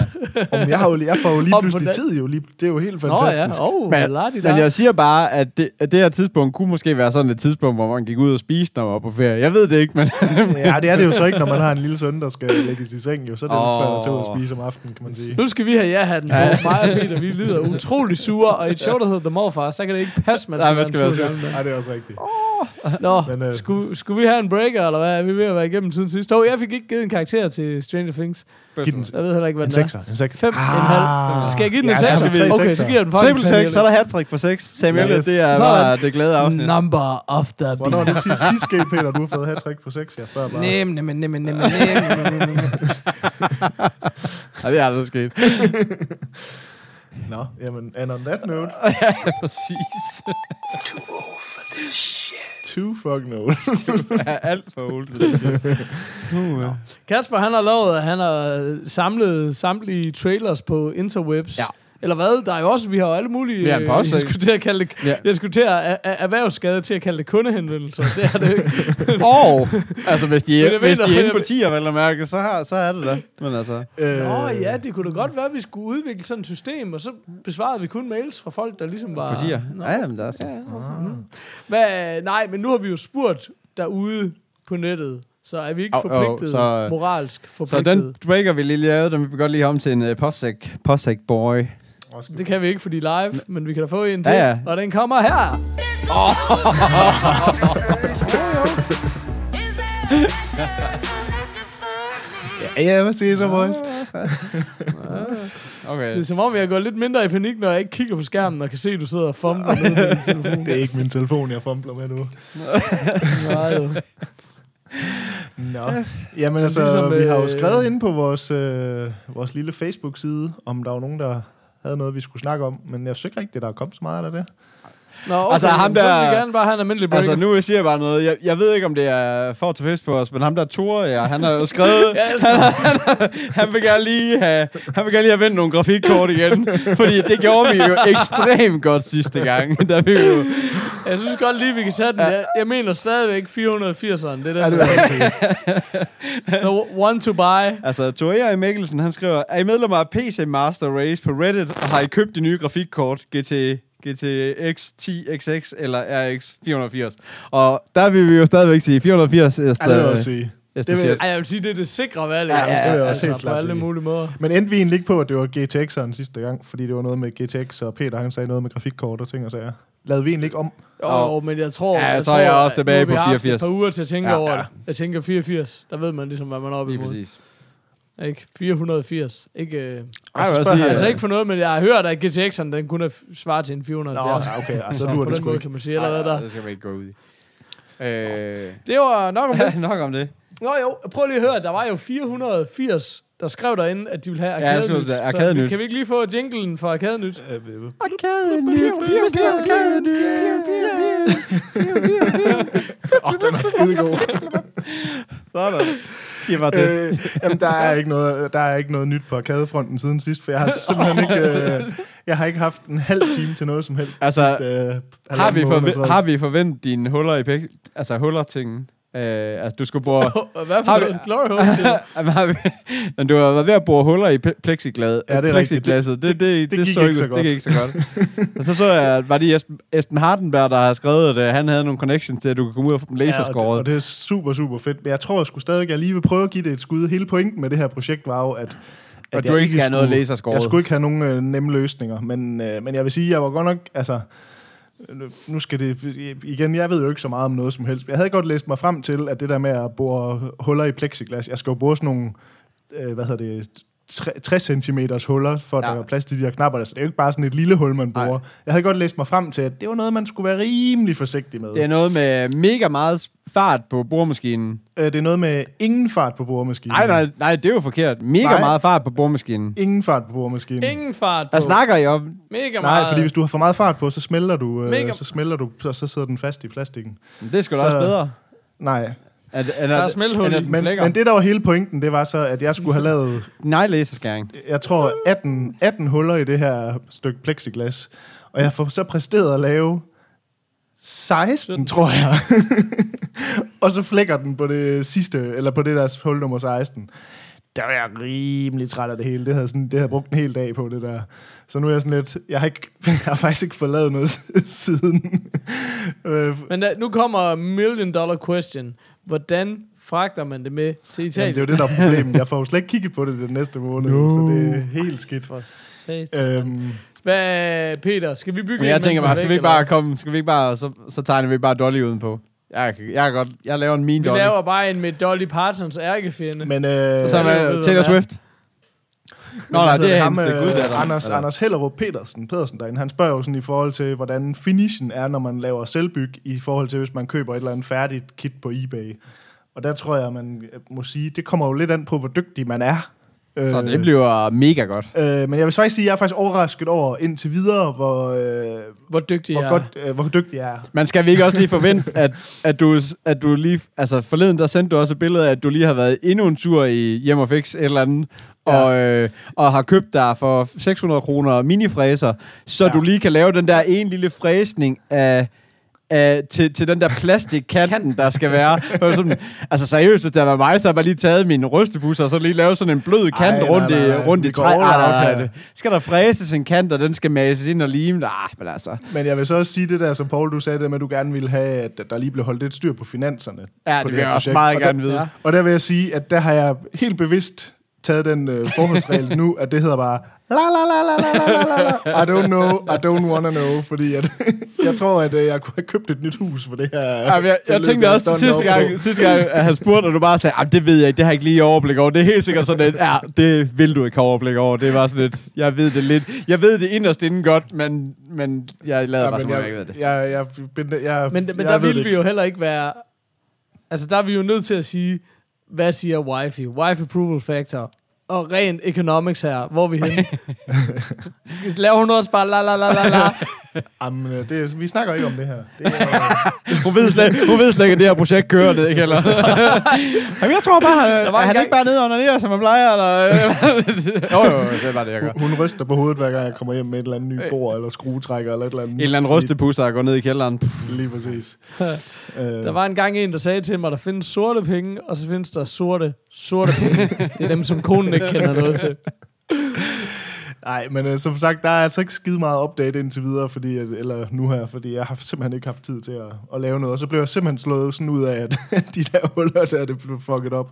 S3: om jeg, har jo, jeg får jo lige pludselig
S2: den-
S3: tid jo. Lige, det er jo helt
S2: Nå
S3: fantastisk.
S2: ja, oh,
S1: Men,
S2: men,
S1: jeg siger bare, at det, at det her tidspunkt kunne måske være sådan et tidspunkt, hvor man gik ud og spiste, når man var på ferie. Jeg ved det ikke, men...
S3: Ja, det er det jo så ikke, når man har en lille søn, der skal lægges i seng. Jo. Så er det lidt svært at tage ud og spise om aftenen, kan man sige.
S2: Nu skal vi have ja-hatten på. Mig og Peter, vi lyder utrolig sure, og i et show, der hedder The Morfar, så kan det ikke passe, man
S1: Nej,
S2: skal,
S1: man skal være sur.
S3: Nej, det er også rigtigt.
S2: Nå,
S3: Men, øh,
S2: skulle, skulle vi have en breaker, eller hvad? Er vi ved at være igennem siden sidst? Jo, jeg fik ikke givet en karakter til Stranger Things.
S3: Giv den
S2: Jeg ved heller ikke, hvad
S3: en
S2: den er.
S3: En sekser.
S2: Fem en halv. Skal jeg give den en
S3: Ah. Ja, så har
S2: sekser? Okay, så giver jeg den
S1: Triple
S2: faktisk
S1: 6, så er der hat på 6. Samuel,
S3: Yes.
S1: det er
S2: Sådan.
S1: bare det glade afsnit.
S2: Number of the
S3: Hvornår er det
S2: beast.
S3: sidste, sidste skæld, Peter, du har fået hat på 6? Jeg spørger bare.
S2: Nem, nem, nem, nem, nem, nem.
S1: Nej, det er aldrig sket.
S3: Nå, jamen, and on that note,
S1: ja, præcis.
S3: too fucking old.
S1: Ja, alt for old til det shit. Uh, ja.
S2: Kasper, han har lovet, at han har samlet samtlige trailers på interwebs.
S1: Ja.
S2: Eller hvad? Der er jo også, vi har jo alle mulige...
S1: Vi har en
S2: øh,
S1: pause,
S2: jeg skulle til at kalde det,
S1: Ja.
S2: jeg skulle til at er- erhvervsskade til at kalde det kundehenvendelser. Det er det ikke.
S1: Og, altså hvis de,
S2: Men
S1: er, hvis de er inde på 10'er, vel at mærke, så, har, så er det da. Men altså,
S3: Øh,
S2: Nå ja, det kunne da godt være, at vi skulle udvikle sådan et system, og så besvarede vi kun mails fra folk, der ligesom var...
S1: på 10'er.
S2: Nå.
S1: Ja, jamen, der er så.
S2: Hvad, nej, men nu har vi jo spurgt derude på nettet, så er vi ikke
S1: Au, au,
S2: forpligtet,
S1: så-
S2: moralsk
S1: Så
S2: forpligtet.
S1: den breaker, vi lige lavede, den vil vi godt lige om til en uh, possec, possec boy.
S2: Det kan vi ikke, fordi live, men vi kan da få en til.
S1: Ja, ja.
S2: Og den kommer her.
S3: Ja, ja, hvad siger I så, boys?
S1: Okay.
S2: Det er som om, jeg går lidt mindre i panik, når jeg ikke kigger på skærmen og kan se, at du sidder og fumler ned på din telefon.
S3: Det er ikke min telefon, jeg fumbler med nu.
S2: Nej, jo.
S3: Nå. Jamen altså,
S2: Ligesom,
S3: vi har jo
S2: øh,
S3: skrevet inde på vores, øh, vores lille Facebook-side, om der var nogen, der havde noget, vi skulle snakke om. Men jeg synes ikke rigtigt, der er kommet så meget af det.
S2: Nå, okay,
S1: Altså, ham
S2: så vil
S1: der-
S2: vi gerne bare have en almindelig breaker.
S1: Altså, nu siger jeg bare noget. Jeg, jeg ved ikke, om det er for at tage på os, men ham der Tore, ja, han har jo skrevet... Han, han, han, vil gerne lige have, han vil gerne lige have vendt nogle grafikkort igen. fordi det gjorde vi jo ekstremt godt sidste gang. Der vi jo,
S2: Jeg synes godt lige, vi kan sætte den. Jeg, jeg mener stadigvæk 480'eren. Det er den,
S3: Ja.
S2: The one to buy.
S1: altså, Tore i Mikkelsen, han skriver, er I medlemmer af PC Master Race på Reddit, og har I købt de nye grafikkort GT, GTX 10XX eller RX 480? Og der vil vi jo stadigvæk sige 480 er
S3: Ja, det vil jeg også sige.
S1: er
S3: Det vil-.
S2: Ej, jeg vil sige, det er det sikre valg.
S1: Ja, ja,
S2: altså,
S1: det vil
S3: jeg også
S2: altså,
S3: helt
S2: på
S3: klart
S2: alle
S3: sige.
S2: mulige måder.
S3: Men endte vi egentlig ikke på, at det var GTX'eren sidste gang, fordi det var noget med GTX, og Peter han sagde noget med grafikkort og ting og sager. Lavede vi egentlig ikke om?
S2: Jo, jo, men jeg tror...
S1: Ja, så er jeg også
S2: at
S1: tilbage
S2: nu har vi
S1: på
S2: haft
S1: 84.
S2: et par uger til at tænke
S1: Ja,
S2: over
S1: ja.
S2: det. Jeg tænker 84, der ved man ligesom, hvad man er oppe
S1: Lige
S2: imod.
S1: præcis.
S2: Ikke? 480. Ikke, øh,
S1: Ej, jeg vil
S3: spørger
S1: også sige,
S2: altså
S1: øh,
S2: ikke for noget, men jeg har hørt, at GTX'eren, den kunne svare til en 470.
S3: Nå, ja, okay, altså
S2: så
S3: du
S2: på
S3: er det sgu ikke.
S2: kan man sige allerede der.
S1: Det skal vi ikke gå ud i. Øh,
S2: Det var nok om det.
S1: nok om det.
S2: Nå jo, prøv lige at høre, der var jo 480, der skrev derinde, at de ville have
S1: Ja, jeg
S2: Arcade
S1: synes, det er
S2: Så
S1: Arcade-nyt.
S2: kan vi ikke lige få jinglen for Arcade Nyt?
S3: Øh, øh,
S1: Arcade nyt, Mr. Arcade
S3: Åh, den er skidegod.
S1: Sådan. Siger bare til.
S3: øh, jamen, der er, ikke noget, der er ikke noget nyt på arkadefronten siden sidst, for jeg har simpelthen ikke, øh, jeg har ikke haft en halv time til noget som helst.
S1: Altså,
S3: sidste, øh,
S1: har, vi forve- har vi forventet dine huller i pæk... Altså huller ting? Øh, altså, du skulle bore...
S2: Hvad for
S1: Har vi-
S2: noget? Glory hole, du?
S1: Har vi... Men du har været ved at bore huller i plexiglas.
S3: Ja, det er rigtigt.
S1: plexiglasset. Det, det, det,
S3: det gik
S1: så
S3: ikke så
S1: Det
S3: godt.
S1: gik ikke så godt. og så så jeg, at var det Esben, Esben Hardenberg, der har skrevet, at øh, han havde nogle connections til, at du kunne komme ud og få dem
S3: Ja, og, det,
S1: laserskåret.
S3: og det er super, super fedt. Men jeg tror jeg skulle stadig, jeg lige vil prøve at give det et skud. Hele pointen med det her projekt var jo, at, at
S1: Og du
S3: jeg
S1: ikke skal have noget laserskåret.
S3: Jeg skulle ikke have nogen øh, nemme løsninger, men, øh, men jeg vil sige, jeg var godt nok, altså, nu skal det, igen, jeg ved jo ikke så meget om noget som helst. Jeg havde godt læst mig frem til, at det der med at bore huller i plexiglas, jeg skal jo bore sådan nogle øh, hvad hedder det, 60 cm huller, for at
S1: Ja.
S3: der er plads til de her knapper. der. Så det er jo ikke bare sådan et lille hul, man bruger.
S1: Nej.
S3: Jeg havde godt læst mig frem til, at det var noget, man skulle være rimelig forsigtig med.
S1: Det er noget med mega meget fart på boremaskinen.
S3: Øh, det er noget med ingen fart på boremaskinen.
S1: Nej, nej, nej, det er jo forkert. Mega
S3: Nej.
S1: meget fart på boremaskinen.
S3: Ingen fart på boremaskinen.
S2: Ingen fart på.
S1: Hvad snakker I om?
S2: Mega
S3: Nej,
S2: meget.
S3: fordi hvis du har for meget fart på, så smelter du,
S2: Mega-
S3: øh, så smelter du, så, så sidder den fast i plastikken.
S1: Det er sgu da
S3: Så-
S1: også bedre.
S3: Nej,
S1: Er, er,
S2: Der er smelthul i.
S3: men, men det der var hele pointen, det var så, at jeg skulle have lavet,
S1: Nej, laserskæring.
S3: jeg tror, 18, 18 huller i det her stykke plexiglas. Og jeg får så præsteret at lave 16, tror jeg. og så flækker den på det sidste, eller på det der hul nummer 16. Der var jeg rimelig træt af det hele. Det havde, sådan, det havde jeg brugt en hel dag på, det der. Så nu er jeg sådan lidt... Jeg har, ikke, jeg har faktisk ikke fået lavet noget siden. Øh,
S2: Men da, nu kommer million dollar question. Hvordan fragter man det med til Italien?
S3: Jamen, det er jo det, der er problemet. Jeg får jo slet ikke kigget på det den næste måned, no. så det er helt skidt.
S2: For satan.
S3: Øhm,
S2: Hvad, Peter, skal vi bygge
S1: Men jeg
S2: en,
S1: tænker bare, skal vi ikke bare komme, skal vi ikke bare, så, så tegner vi bare Dolly udenpå. Jeg, jeg, kan godt, jeg laver en min?
S2: Vi
S1: Dolly.
S2: laver bare en med Dolly Partons ærkefjende.
S3: men øh,
S1: Så,
S2: ved
S1: med Taylor
S2: hvad.
S1: Swift. Nå, nej, det er
S3: ham,
S1: hans
S3: øh,
S1: guddatter.
S3: Anders,
S1: eller-
S3: Anders Hellerup Petersen, Pedersen derinde, han spørger jo sådan i forhold til, hvordan finishen er, når man laver selvbyg, i forhold til, hvis man køber et eller andet færdigt kit på eBay. Og der tror jeg, man må sige, det kommer jo lidt an på, hvor dygtig man er.
S1: Så
S3: Øh,
S1: det bliver mega godt.
S3: Øh, men jeg vil faktisk sige, at jeg er faktisk overrasket over indtil videre, hvor, øh,
S2: Hvor dygtig
S3: hvor,
S2: jeg
S3: godt,
S2: er.
S3: øh, hvor dygtig jeg er.
S1: Man skal vi ikke også lige forvente, at, at, du, at du lige... Altså forleden, der sendte du også et billede af, at du lige har været endnu en tur i Hjem og Fix et eller andet,
S3: Ja.
S1: og, øh, og har købt der for 600 kroner minifræser, så
S3: ja.
S1: du lige kan lave den der en lille fræsning af, af, til, til den der plastikkanten, der skal være. Sådan, altså seriøst, hvis det var mig, så har jeg bare lige taget min rystebus, og så lige lavet sådan en blød kant
S3: Ej,
S1: rundt,
S3: nej,
S1: i,
S3: nej.
S1: rundt
S3: Vi
S1: i træ. Ej, nej, nej, Skal der fræses en kant, og den skal mases ind og lime? Ah, men altså...
S3: Men jeg vil så også sige det der, som Paul, du sagde det med, at du gerne ville have, at der lige blev holdt lidt styr på finanserne.
S1: Ja,
S3: på
S1: det vil
S3: her
S1: jeg også
S3: projekt.
S1: meget
S3: Og
S1: gerne
S3: der,
S1: vide.
S2: Ja.
S3: Og der vil jeg sige, at der har jeg helt bevidst taget den øh, forholdsregel nu, at det hedder bare La, la, la, la, la, la, la. I don't know, I don't wanna know, fordi at, jeg tror, at øh, jeg kunne have købt et nyt hus for det her.
S1: Jamen, jeg, jeg tænkte også sidste gang, sidste gang, at han spurgte, og du bare sagde, det ved jeg ikke, det har jeg ikke lige overblik over. Det er helt sikkert sådan lidt, ja, det vil du ikke have overblik over. Det var sådan lidt, jeg ved det lidt. Jeg ved det inderst inden godt, men, men jeg lader bare som jeg,
S3: jeg
S1: ikke ved det.
S3: Jeg, jeg, jeg, jeg,
S2: men men
S3: jeg
S2: der ville vi jo heller ikke være... Altså, der er vi jo nødt til at sige, hvad siger wifey? Wife approval factor. Og rent economics her, hvor er vi henne? Laver hun også bare la la la la la?
S3: Jamen, øh, det, vi snakker ikke om det her. Det er,
S1: Hun ved slet, hun ved slet ikke, at det her projekt kører det, ikke? Eller? Jamen, jeg tror bare,
S2: Der
S1: at
S2: var en
S1: han
S2: gang-
S1: ikke bare nede under nede, som han plejer, eller? jo, jo, det er bare det, jeg gør.
S3: hun ryster på hovedet, hver gang jeg kommer hjem med et eller andet nyt bord, eller skruetrækker, eller et eller andet.
S1: En eller anden rystepusser, der går ned i kælderen.
S3: Lige præcis. øh,
S2: Der var en gang en, der sagde til mig, der findes sorte penge, og så findes der sorte, sorte penge. Det er dem, som konen ikke kender noget til.
S3: Nej, men øh, som sagt, der er altså ikke skide meget update indtil videre, fordi, at, eller nu her, fordi jeg har simpelthen ikke haft tid til at, at lave noget. Og så blev jeg simpelthen slået sådan ud af, at de der huller der, det blev fucket op.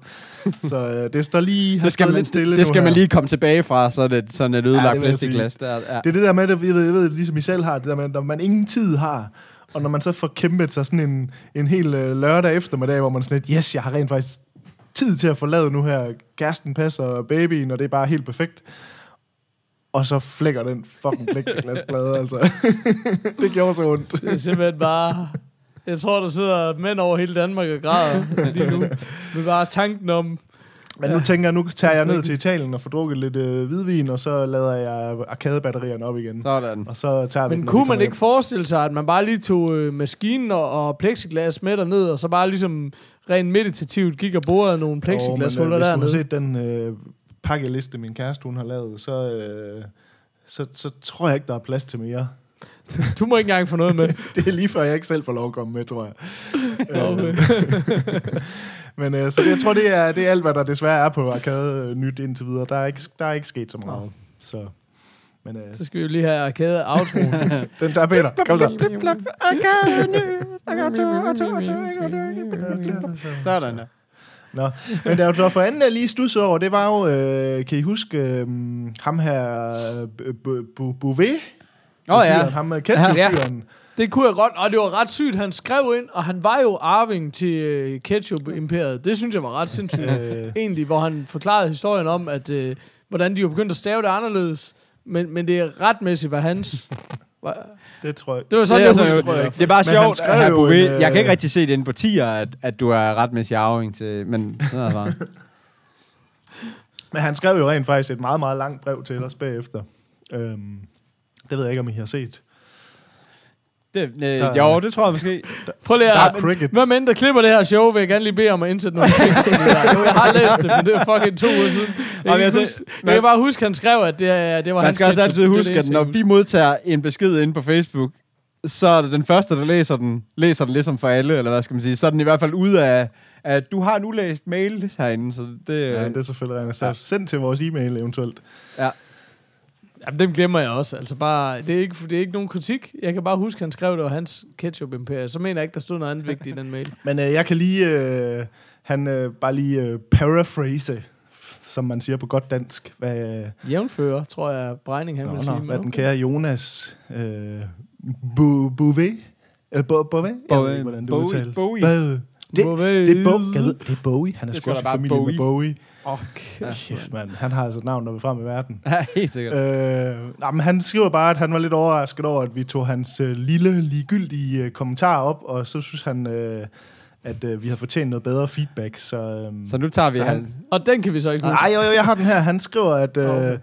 S3: Så øh, det står lige har
S1: Det skal, man,
S3: lidt stille
S1: det, det skal
S3: her.
S1: man lige komme tilbage fra, sådan et, sådan et ødelagt
S3: det sige.
S1: plastikglas. Der, ja.
S3: Det er det der med, at jeg ved, jeg ved, ligesom I selv har, det der med, når man ingen tid har, og når man så får kæmpet sig sådan en, en hel øh, lørdag eftermiddag, hvor man sådan lidt, yes, jeg har rent faktisk tid til at få lavet nu her, kæresten passer babyen, og det er bare helt perfekt. Og så flækker den fucking plexiglasplade, altså. det gjorde så ondt.
S2: Det er simpelthen bare... Jeg tror, der sidder mænd over hele Danmark og græder lige nu. Med bare tanken om...
S3: Men nu tænker jeg, nu tager jeg ned til Italien og får drukket lidt øh, hvidvin, og så lader jeg arkadebatterierne op igen.
S1: Sådan.
S3: Og så tager vi
S2: Men
S3: den,
S2: kunne man ikke forestille sig, at man bare lige tog øh, maskinen og, og plexiglas med derned, og så bare ligesom rent meditativt gik og borede nogle plexiglashuller
S3: oh, Hvis du har
S2: dernede?
S3: set den øh, pakkeliste, min kæreste hun har lavet, så, øh, så, så tror jeg ikke, der er plads til mere.
S2: Du må ikke engang få noget med.
S3: Det er lige før, jeg ikke selv får lov at komme med, tror jeg.
S2: Okay.
S3: Men øh, så det, jeg tror, det er, det er alt, hvad der desværre er på Arcade øh, nyt indtil videre. Der er ikke, der er ikke sket så meget. Så, men øh,
S2: Så skal vi jo lige have arcade outro.
S3: den tager Peter. Kom så.
S1: Sådan, ja.
S3: Nå. Men der, der for anden, jeg lige stussede over, det var jo, øh, kan I huske, øh, ham her, øh, Bouvet?
S1: Åh, ja.
S3: Fyren, Ham med ketchup-fyren.
S2: Det kunne jeg godt, og det var ret sygt. Han skrev ind, og han var jo arving til øh, Ketchup-imperiet. Det synes jeg var ret sindssygt.
S3: Øh,
S2: Egentlig, hvor han forklarede historien om, at øh, hvordan de jo begyndte at stave det anderledes. Men, men det er retmæssigt, hvad hans... Var-
S3: det tror jeg.
S2: Det var sådan,
S1: det, er
S2: jeg husker, tror jeg.
S1: det er bare
S3: Men
S1: sjovt, at
S3: jo
S1: Bouvet,
S3: en, øh,
S1: jeg kan ikke rigtig se det inde på tier, at, at du er retmæssig arving til, men sådan er det bare.
S3: Men han skrev jo rent faktisk et meget, meget langt brev til os bagefter. Øhm, det ved jeg ikke, om I har set.
S1: Det, øh,
S3: Der-
S1: jo, det tror jeg måske.
S2: Prøv lige
S3: Der er
S2: at... Hvem end der klipper det her show, vil jeg gerne lige bede om at indsætte nogle ting. der. Jeg har læst det, men det er fucking to uger siden. Jeg,
S1: Jamen,
S2: kan,
S1: jeg
S2: huske, jeg kan bare huske, at han skrev, at det, det var
S1: Man
S2: hans
S1: skal også altid huske, at når vi modtager en besked inde på Facebook, så er det den første, der læser den, læser den ligesom for alle, eller hvad skal man sige. Så er den i hvert fald ude af, at du har en ulæst mail herinde, så det...
S3: Ja,
S1: Ja,
S3: det er selvfølgelig rent. Så
S1: Ja.
S3: send til vores e-mail eventuelt.
S1: ja.
S2: Jamen, dem glemmer jeg også. Altså bare, det, er ikke, det er ikke nogen kritik. Jeg kan bare huske, at han skrev, det var hans ketchup imperium. Så mener jeg ikke, der stod noget andet vigtigt i den mail.
S3: Men øh, jeg kan lige, øh, han øh, bare lige øh, paraphrase, som man siger på godt dansk, hvad, øh,
S2: Jævnfører, tror jeg, Brejning han
S3: nå,
S2: vil
S3: nå,
S2: sige.
S3: hvad
S2: men
S3: den kære Jonas øh, Bouvet, eller Bo- Bouvet, jeg ved ikke, hvordan det
S1: Bowie.
S3: udtales.
S1: Bowie.
S3: Bowie. Det, det, er det er Bowie. Han er sgu familie med
S1: Bowie.
S3: Bowie.
S2: Okay.
S3: Kæft, mand. Han har altså et navn, der vil frem i verden.
S1: ja, helt sikkert.
S3: Øh, nej, men han skriver bare, at han var lidt overrasket over, at vi tog hans øh, lille, ligegyldige øh, kommentar op, og så synes han, øh, at øh, vi har fortjent noget bedre feedback. Så, øh,
S1: Så nu tager vi
S3: Så han-
S1: han...
S2: Og den kan vi så ikke.
S3: Nej, jo, jo, jeg har den her. Han skriver, at, øh,
S2: Okay.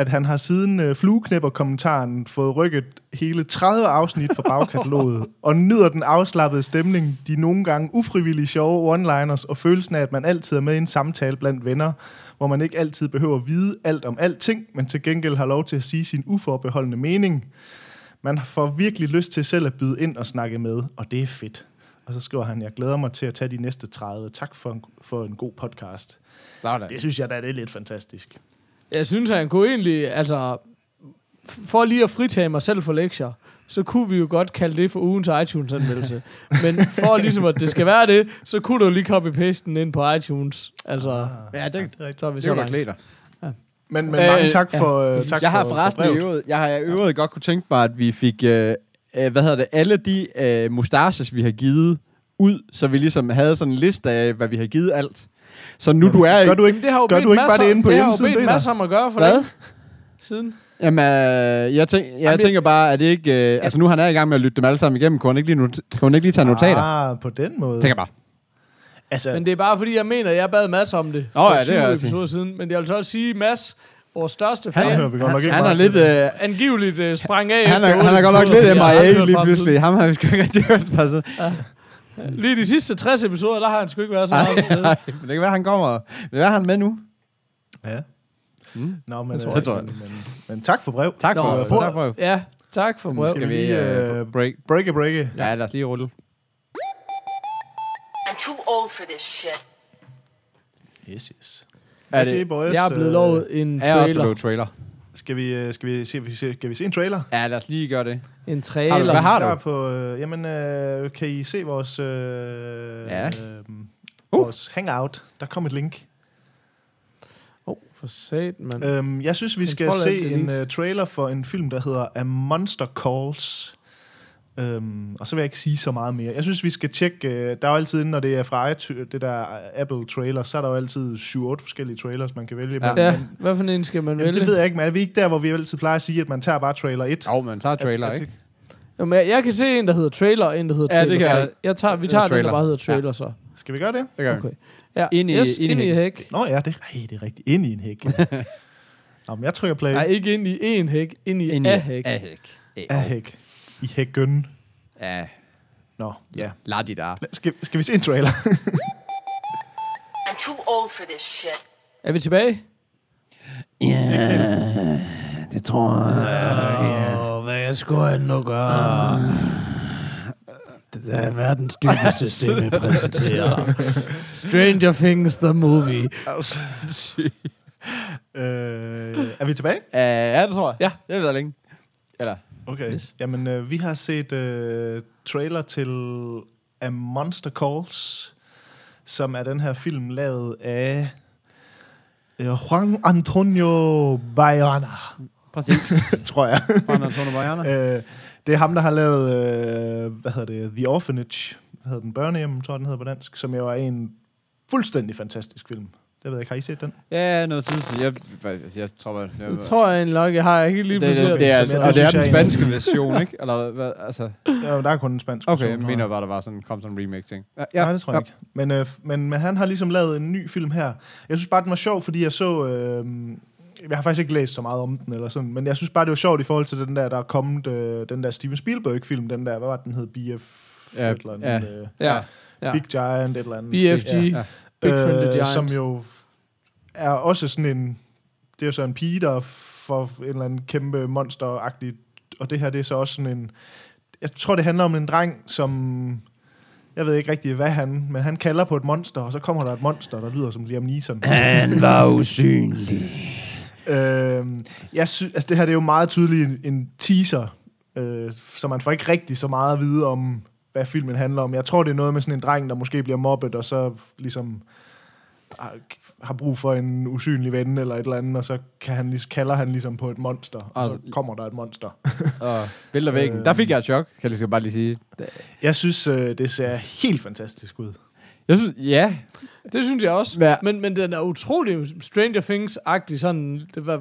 S3: At han har siden øh, flueknæpper-kommentaren fået rykket hele 30 afsnit fra bagkataloget, og nyder den afslappede stemning, de nogle gange ufrivillige sjove one-liners, og følelsen af, at man altid er med i en samtale blandt venner, hvor man ikke altid behøver at vide alt om alting, men til gengæld har lov til at sige sin uforbeholdende mening. Man får virkelig lyst til selv at byde ind og snakke med, og det er fedt. Og så skriver han, jeg glæder mig til at tage de næste 30. Tak for en, for en god podcast.
S1: Sådan.
S3: Det synes jeg da, det er lidt fantastisk.
S2: Jeg synes, han kunne egentlig, altså, for lige at fritage mig selv for lektier, så kunne vi jo godt kalde det for ugens iTunes-anmeldelse. Men for ligesom, at det skal være det, så kunne du lige copy-paste den ind på iTunes. Altså,
S1: Ja, det,
S2: så er vi
S1: det
S2: så langt.
S1: dig.
S3: Men, men
S1: Øh,
S3: mange tak
S2: ja.
S3: for, øh, tak
S1: jeg har
S3: for,
S1: forresten
S3: for
S1: i øvrigt, jeg har i øvrigt godt kunne tænke mig, at vi fik, øh, øh, hvad hedder det, alle de øh, mustaches, vi har givet ud, så vi ligesom havde sådan en liste af, hvad vi har givet alt. Så nu du er
S3: Gør du ikke,
S2: det har jo
S3: gør du ikke
S2: masser,
S3: bare det inde på
S2: det har jo
S3: hjemmesiden,
S2: bedt masser om at gøre for
S1: Hvad?
S2: det siden.
S1: Jamen, øh, jeg, tænk, jeg
S2: Jamen,
S1: tænker bare, at det ikke... Øh, altså, nu han er i gang med at lytte dem alle sammen igennem. Kunne han ikke lige, not- kunne han ikke lige tage notater? Ah,
S3: Ah, på den måde.
S1: tænker bare.
S3: Altså,
S2: Men det er bare fordi, jeg mener, jeg bad Mads om det
S1: Nå,
S2: for
S1: ja, det er
S2: 20
S1: jeg
S2: episoder siden. Men jeg vil så også sige, Mads, vores største
S3: han
S2: fan,
S3: hører vi godt nok ikke
S1: Han er lidt... Øh,
S2: angiveligt uh, sprang af
S1: han,
S2: efter
S1: er, han er godt nok lidt MIA lige pludselig. Ham har vi sgu ikke rigtig hørt. Altså.
S2: Lige de sidste 60 episoder, der har han sgu ikke været så meget til stede.
S1: ej, men det kan være, han kommer. Det kan være, han er med nu.
S3: Ja.
S1: Mm.
S3: Nå, men,
S2: Det tror
S3: øh,
S1: jeg. Det tror jeg.
S3: Men, men, men tak for brev.
S1: Tak for,
S2: Nå,
S1: for, tak for
S2: Ja, tak for brev.
S1: Skal vi
S3: lige,
S1: øh,
S3: øh,
S1: break?
S3: Breake, breake.
S1: Ja, lad os lige rulle.
S4: I'm too old for this shit.
S3: Yes, yes.
S1: Er
S3: Hvad
S1: det-?
S2: Jeg er blevet lovet en
S1: Er jeg også
S2: trailer.
S1: blevet trailer?
S3: Skal vi, øh, skal, vi se, skal vi se en trailer?
S1: Ja, lad os lige gøre det.
S2: En
S1: Har
S2: trailer.
S1: du- hvad har du?
S3: På, øh, jamen, øh, kan I se vores, øh,
S1: Ja.
S3: øh,
S1: Uh.
S3: vores hangout? Der kom et link.
S2: Åh, oh, for sat, mand.
S3: Øhm, jeg synes, vi skal se en uh, trailer for en film, der hedder A Monster Calls. Øhm, og så vil jeg ikke sige så meget mere. Jeg synes, vi skal tjekke... Uh, der er jo altid, når det er fra det der Apple trailer, så er der jo altid 7-8 forskellige trailers, man kan vælge.
S1: Ja.
S3: Men,
S2: Ja, hvad for en skal man
S3: jamen,
S2: vælge?
S3: det ved jeg ikke, men er vi ikke der, hvor vi altid plejer at sige, at man tager bare trailer 1?
S1: Jo, men tager trailer,
S3: Er- er
S1: ikke?
S2: Jamen, jeg, jeg kan se en, der hedder trailer, og en, der hedder
S1: Ja,
S2: trailer.
S1: det kan jeg.
S2: jeg tager, vi tager
S1: er
S2: den, der bare hedder trailer, så.
S3: Skal vi gøre det?
S1: Det gør.
S2: Okay. Ja,
S1: Ind i-
S2: yes,
S1: ind i
S2: ind i
S1: hæk.
S2: hæk.
S3: Nå ja, det, ej, det er rigtigt. Ind i en hæk. Nå, men jeg trykker play.
S2: Nej, ikke ind i en hæk, ind i
S1: Ind
S2: a hæk.
S1: Ahæk.
S3: Af hæk. I hækken.
S1: Ja,
S3: Nå, ja.
S1: lad de der.
S3: Skal, skal vi se en trailer?
S4: I'm too old for this shit.
S2: Er vi tilbage?
S1: Det tror jeg.
S2: Åh, hvad skulle han nu gøre? Det er verdens dybeste stemme præsenterer. Stranger Things, the movie.
S3: øh, er vi tilbage?
S1: Uh, ja, det tror jeg.
S2: Ja.
S1: Det ved jeg længe. Eller,
S3: Okay.
S2: Yes.
S3: Jamen, øh, vi har set øh, trailer til A Monster Calls, som er den her film lavet af øh, Juan Antonio Bayona,
S1: præcis.
S3: tror jeg.
S1: Juan Antonio Bayana.
S3: øh, Det er ham, der har lavet, øh, hvad hedder det, The Orphanage, hvad hedder den, Børnehjem, tror jeg, den hedder på dansk, som jo er en fuldstændig fantastisk film. Det ved jeg ikke, har I set den?
S1: Ja, noget tid siden. Jeg, jeg tror, jeg, jeg,
S2: Det tror jeg en nok, jeg har. Ikke lige
S1: det, det, det, er, og det er den spanske version, ikke? Eller hvad, altså...
S3: Ja, der er kun en spansk
S1: Okay,
S3: version,
S1: jeg mener bare, der var sådan, kom sådan en remake-ting. Ja,
S3: Ja, Nej, det tror jeg ikke. Men, øh, men, men han har ligesom lavet en ny film her. Jeg synes bare, den var sjov, fordi jeg så... Øh, jeg har faktisk ikke læst så meget om den, eller sådan, men jeg synes bare, det var sjovt i forhold til den der, der er kommet, øh, den der Steven Spielberg-film, den der, hvad var den hed, BF...
S1: Ja,
S3: eller
S1: ja.
S3: øh,
S2: Ja.
S1: Ja.
S2: ja.
S3: Big Giant, et eller andet.
S2: BFG.
S1: Ja,
S2: Ja. Big Friendly
S3: øh,
S2: Giant.
S3: Som jo er også sådan en... Det er jo så en pige, der for en eller anden kæmpe monster og det her, det er så også sådan en... Jeg tror, det handler om en dreng, som... Jeg ved ikke rigtig, hvad han... Men han kalder på et monster, og så kommer der et monster, der lyder som Liam Neeson.
S1: Han var usynlig.
S3: Øh, jeg synes, altså det her det er jo meget tydeligt en, en teaser, øh, så man får ikke rigtig så meget at vide om, hvad filmen handler om. Jeg tror, det er noget med sådan en dreng, der måske bliver mobbet, og så ligesom har, har brug for en usynlig ven eller et eller andet, og så kan han, kalder han ligesom på et monster, og så
S1: Og-
S3: kommer der et monster.
S1: Og billeder væggen.
S3: Øh.
S1: Der fik jeg et chok, kan jeg bare lige sige.
S3: Jeg synes, øh, det ser helt fantastisk ud.
S1: Jeg synes, ja.
S2: Det synes jeg også.
S1: Ja.
S2: Men, men den er utrolig Stranger Things-agtig, sådan, det var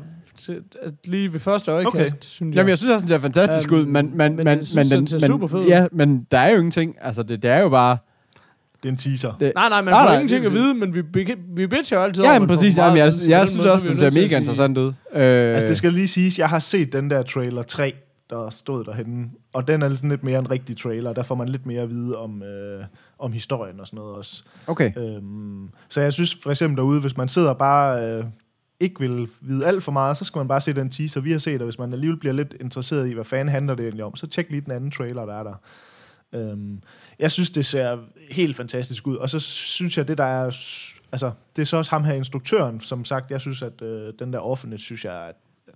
S2: at lige ved første øjekast,
S3: Okay.
S2: synes jeg.
S1: Jamen, jeg synes også, den ser fantastisk
S2: Øhm,
S1: ud, men, men,
S2: men
S1: men,
S2: jeg
S1: men,
S2: synes,
S1: den,
S2: den ser super fed.
S1: Ja, men der er jo ingenting. Altså, det, det er jo bare...
S3: Det er en teaser.
S1: Det,
S2: Nej, nej, man
S1: Nej,
S2: får
S1: nej,
S2: ingenting
S1: det-
S2: at vide, men vi, vi, vi bitcher jo altid
S1: ja,
S2: over,
S1: men præcis. Jamen, jeg, jeg
S2: den
S1: synes
S2: måde,
S1: også,
S2: så er
S1: den ser mega interessant ud. Øh,
S3: Altså, det skal lige siges, jeg har set den der trailer 3, der stod derhenne, og den er sådan lidt mere en rigtig trailer, der får man lidt mere at vide om, øh, om historien og sådan noget også.
S1: Okay.
S3: Øhm, så jeg synes for eksempel derude, hvis man sidder bare øh, ikke vil vide alt for meget, så skal man bare se den teaser, vi har set, og hvis man alligevel bliver lidt interesseret i, hvad fanden handler det egentlig om, så tjek lige den anden trailer, der er der. Øhm, jeg synes, det ser helt fantastisk ud, og så synes jeg, det der er, altså, det er så også ham her, instruktøren, som sagt, jeg synes, at øh, den der Orphanage, synes jeg er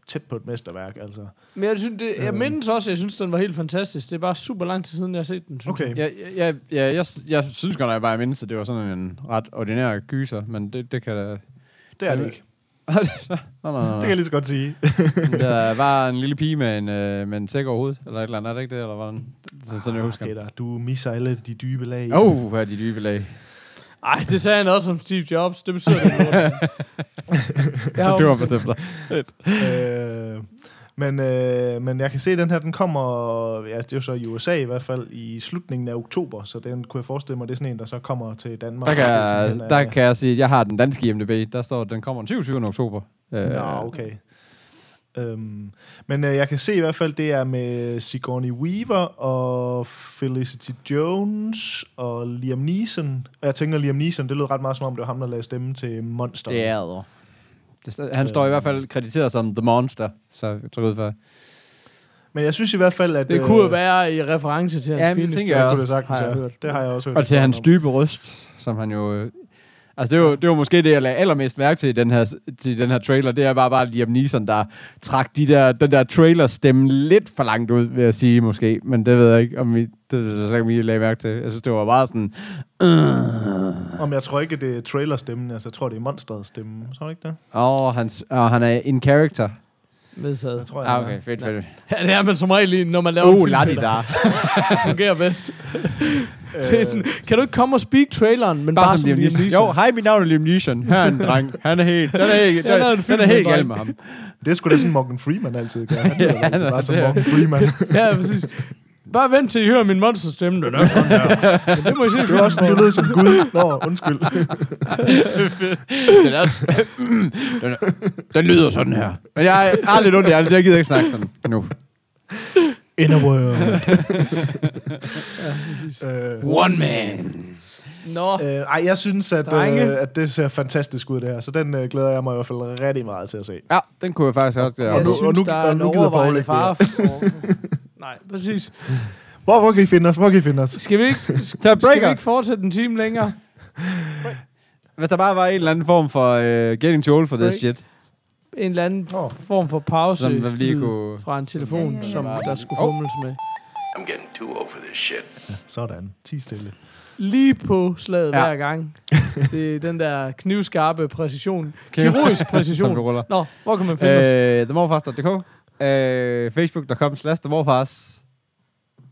S3: tæt på et mesterværk, altså.
S2: Men jeg, synes, det, jeg
S3: Øhm.
S2: mindes også, jeg synes, den var helt fantastisk. Det er bare super lang tid siden, jeg har set den. Synes
S3: Okay.
S2: jeg.
S1: Ja, ja, ja, ja jeg, jeg synes godt nok bare, at jeg mindst, at det var sådan en ret ordinær gyser, men det, det kan da...
S3: Det er det ikke.
S1: nej, nej, nej,
S3: Det kan
S1: nej.
S3: jeg lige så godt sige.
S1: Der var en lille pige med en, øh, med en sæk over hovedet, eller et eller andet, er det ikke det, eller hvordan? Sådan, sådan jeg husker.
S3: Peter, du misser alle de dybe lag.
S1: Åh, oh, hvad er de dybe lag?
S2: Ej, det sagde han også om Steve Jobs. Det betyder det. Jeg har
S1: det var bestemt
S3: øh, men, øh, men jeg kan se, at den her, den kommer, ja, det er jo så i USA i hvert fald, i slutningen af oktober, så den kunne jeg forestille mig, det er sådan en, der så kommer til Danmark.
S1: Der kan, jeg,
S3: Den er-
S1: der kan jeg sige, at jeg har den danske IMDb. Der står, at den kommer den 27. oktober. Øh,
S3: Nå, okay. Øhm, men øh, jeg kan se i hvert fald, det er med Sigourney Weaver og Felicity Jones og Liam Neeson. Og jeg tænker, Liam Neeson, det lød ret meget som om, det var ham, der lagde stemme til Monster.
S1: Det er det. det. st- Han står i hvert fald krediteret som The Monster, så jeg tror ud for.
S3: Men jeg synes i hvert fald, at...
S2: Det kunne jo være i reference til hans
S1: Ja, det tænker
S3: det
S1: jeg
S3: kunne det
S1: også,
S3: sagtens,
S2: har jeg
S3: ja.
S2: hørt.
S3: Det har jeg også hørt.
S1: Og til hans dybe røst, som han jo... Altså, det var, det var måske det, jeg lagde allermest mærke til i den her, til den her trailer. Det er bare, bare Liam Neeson, der trak de der, den der trailer-stemme lidt for langt ud, vil jeg sige måske. Men det ved jeg ikke, om I, det, så kan I lagde mærke til. Jeg synes, det var bare sådan... Øh.
S3: Om jeg tror ikke, det er trailerstemmen, altså jeg tror, det er monsterets stemme. Tror du ikke det?
S1: Åh, oh, han, oh, han er in character.
S2: Vedtaget.
S3: Jeg tror, jeg
S1: Ah,
S3: er.
S1: okay, fedt, fedt.
S2: Ja, det er man som regel, lige, når man laver
S1: Oh,
S2: en film, der
S1: der.
S2: fungerer bedst. det er sådan, kan du ikke komme og speak traileren, men bare,
S1: Bare som Liam Neeson. Jo, hej, mit navn er Liam Neeson. Her er en dreng. Han er helt, den er helt,
S2: Ja,
S1: den,
S2: der er en
S1: den, er helt gal med ham.
S3: Det er sgu da sådan, Morgan Freeman altid gør. Han
S1: Ja,
S3: altid bare som
S1: det
S3: Morgan Freeman.
S2: Ja, præcis. Bare vent til I hører min monsterstemme. Den er sådan der. Men det må I se
S3: Det var også sådan, du lød som Gud. Nå, undskyld.
S1: Den, er, den, er, den lyder sådan her. Men jeg har lidt ondt i hjertet, jeg gider ikke snakke sådan nu.
S3: In a world. øh,
S1: One man.
S2: Nå,
S3: øh, ej, jeg synes, at,
S2: Drenge.
S3: øh, at det ser fantastisk ud, det her. Så den øh, glæder jeg mig i hvert fald rigtig meget til at se.
S1: Ja, den kunne jeg faktisk også.
S2: jeg
S1: Ja,
S3: nu-
S2: synes,
S3: og nu-
S2: der er
S3: og
S2: en
S3: nu gider Paul
S2: overvejende. For... Nej, præcis.
S3: Hvor, hvor kan I finde os? Hvor kan I finde os?
S2: Skal vi ikke, skal vi ikke fortsætte en time længere?
S1: Hvis der bare var en eller anden form for uh, getting too old for this shit.
S2: En eller anden
S3: Åh.
S2: form for pause
S1: Som vi lige kunne-
S2: fra en telefon, som der skulle
S1: Åh.
S2: fumles med.
S5: I'm getting too old for this shit.
S3: Sådan. Ti stille.
S2: Lige på slaget
S1: Ja.
S2: ja. hver gang. Det er den der knivskarpe præcision. Kirurgisk præcision. Nå, hvor kan man finde os?
S1: Øh, Facebook.com slash themorfars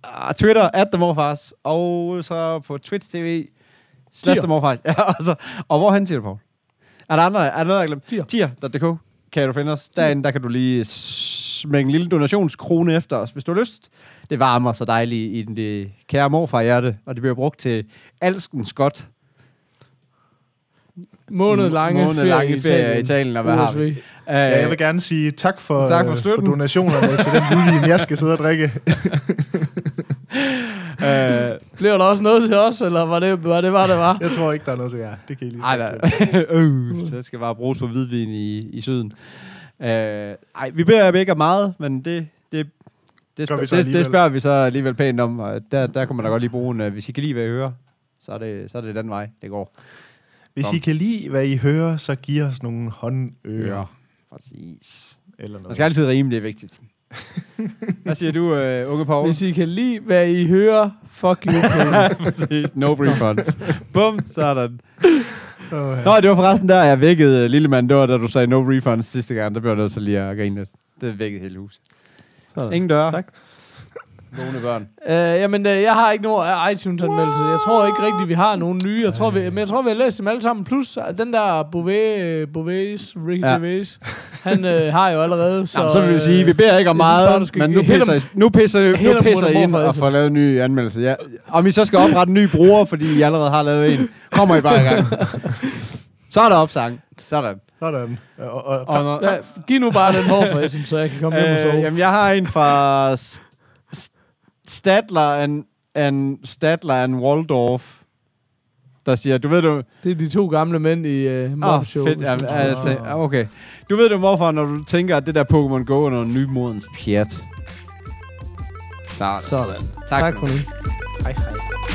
S1: uh, Twitter, at Morfars, og så på Twitch TV, slash Morfars. Ja, og, så, og hvor han siger det, Paul? Er der andre, er der noget, jeg glemt?
S2: Tier.
S1: Tier.dk kan du finde os. Derinde, der kan du lige smække en lille donationskrone efter os, hvis du har lyst. Det varmer så dejligt i den det kære morfar hjerte, og det bliver brugt til alskens godt.
S2: Måned lange
S1: Måned lange ferie i Italien, og hvad har vi?
S3: Ja, jeg vil gerne sige tak for,
S1: Tak for
S3: øh,
S1: støtten.
S3: for donationerne til den hvidvin, jeg skal sidde og drikke.
S1: Øh,
S2: Bliver der også noget til os, eller var det, var det, var det var?
S3: Jeg tror ikke, der er noget til jer. Det kan I lige
S1: Ej, øh, så skal bare bruges på hvidvin i, i syden. Øh, ej, vi beder ikke meget, men det, det, det, spørger,
S3: vi så
S1: det, det
S3: alligevel.
S1: spørger vi så alligevel pænt om. Og der, der kunne man da godt lige bruge en, øh, hvis I kan lide, hvad I hører, så er det, så er det den vej, det går.
S3: Hvis
S1: Kom.
S3: I kan lide, hvad I hører, så giv os nogle håndører.
S1: Præcis.
S3: Eller
S1: Man
S3: noget.
S1: skal altid rime, det er vigtigt. Hvad siger du, øh, unge Paul?
S2: Hvis I kan lide, hvad I hører, fuck you.
S1: Præcis. No refunds. Bum, sådan.
S3: Åh, ja.
S1: Nå, det var forresten der, jeg vækkede lille mand. Det var, da du sagde no refunds sidste gang. Der blev jeg nødt til lige at grine lidt. Det vækkede hele huset.
S2: Sådan.
S1: Ingen døre.
S2: Tak.
S1: Vågne børn.
S2: Uh, jamen, uh, jeg har ikke nogen iTunes-anmeldelse. Jeg tror ikke rigtigt, vi har nogen nye. Jeg tror, vi, men jeg tror, vi har læst dem alle sammen. Plus uh, den der Beauvais, Beauvais Ricky
S1: Ja.
S2: Beauvais, han uh, har jo allerede. Så,
S1: Så, Jamen, så vil vi
S2: øh,
S1: sige, vi beder ikke om meget,
S2: bare, skal
S1: men nu pisser, I, nu pisser, nu pisser I ind og
S2: altså.
S1: får lavet en ny anmeldelse. Ja. Om I så skal oprette en ny bruger, fordi I allerede har lavet en, kommer I bare i gang. Så er der opsang. Sådan.
S3: Sådan. Og, og,
S1: Og når,
S2: Ja, giv nu bare den morfar, så jeg kan komme hjem og
S1: øh,
S2: sove.
S1: jamen, jeg har en fra Stadler and, and Stadler and Waldorf, der siger, du ved du...
S2: Det er de to gamle mænd i uh, Mob Show.
S1: fedt. Ja, ja, okay. Du ved du, hvorfor, når du tænker, at det der Pokémon Go er noget nymodens pjat. Sådan.
S2: Sådan.
S1: Tak,
S2: Tak
S1: for
S2: nu.
S3: hej, hej.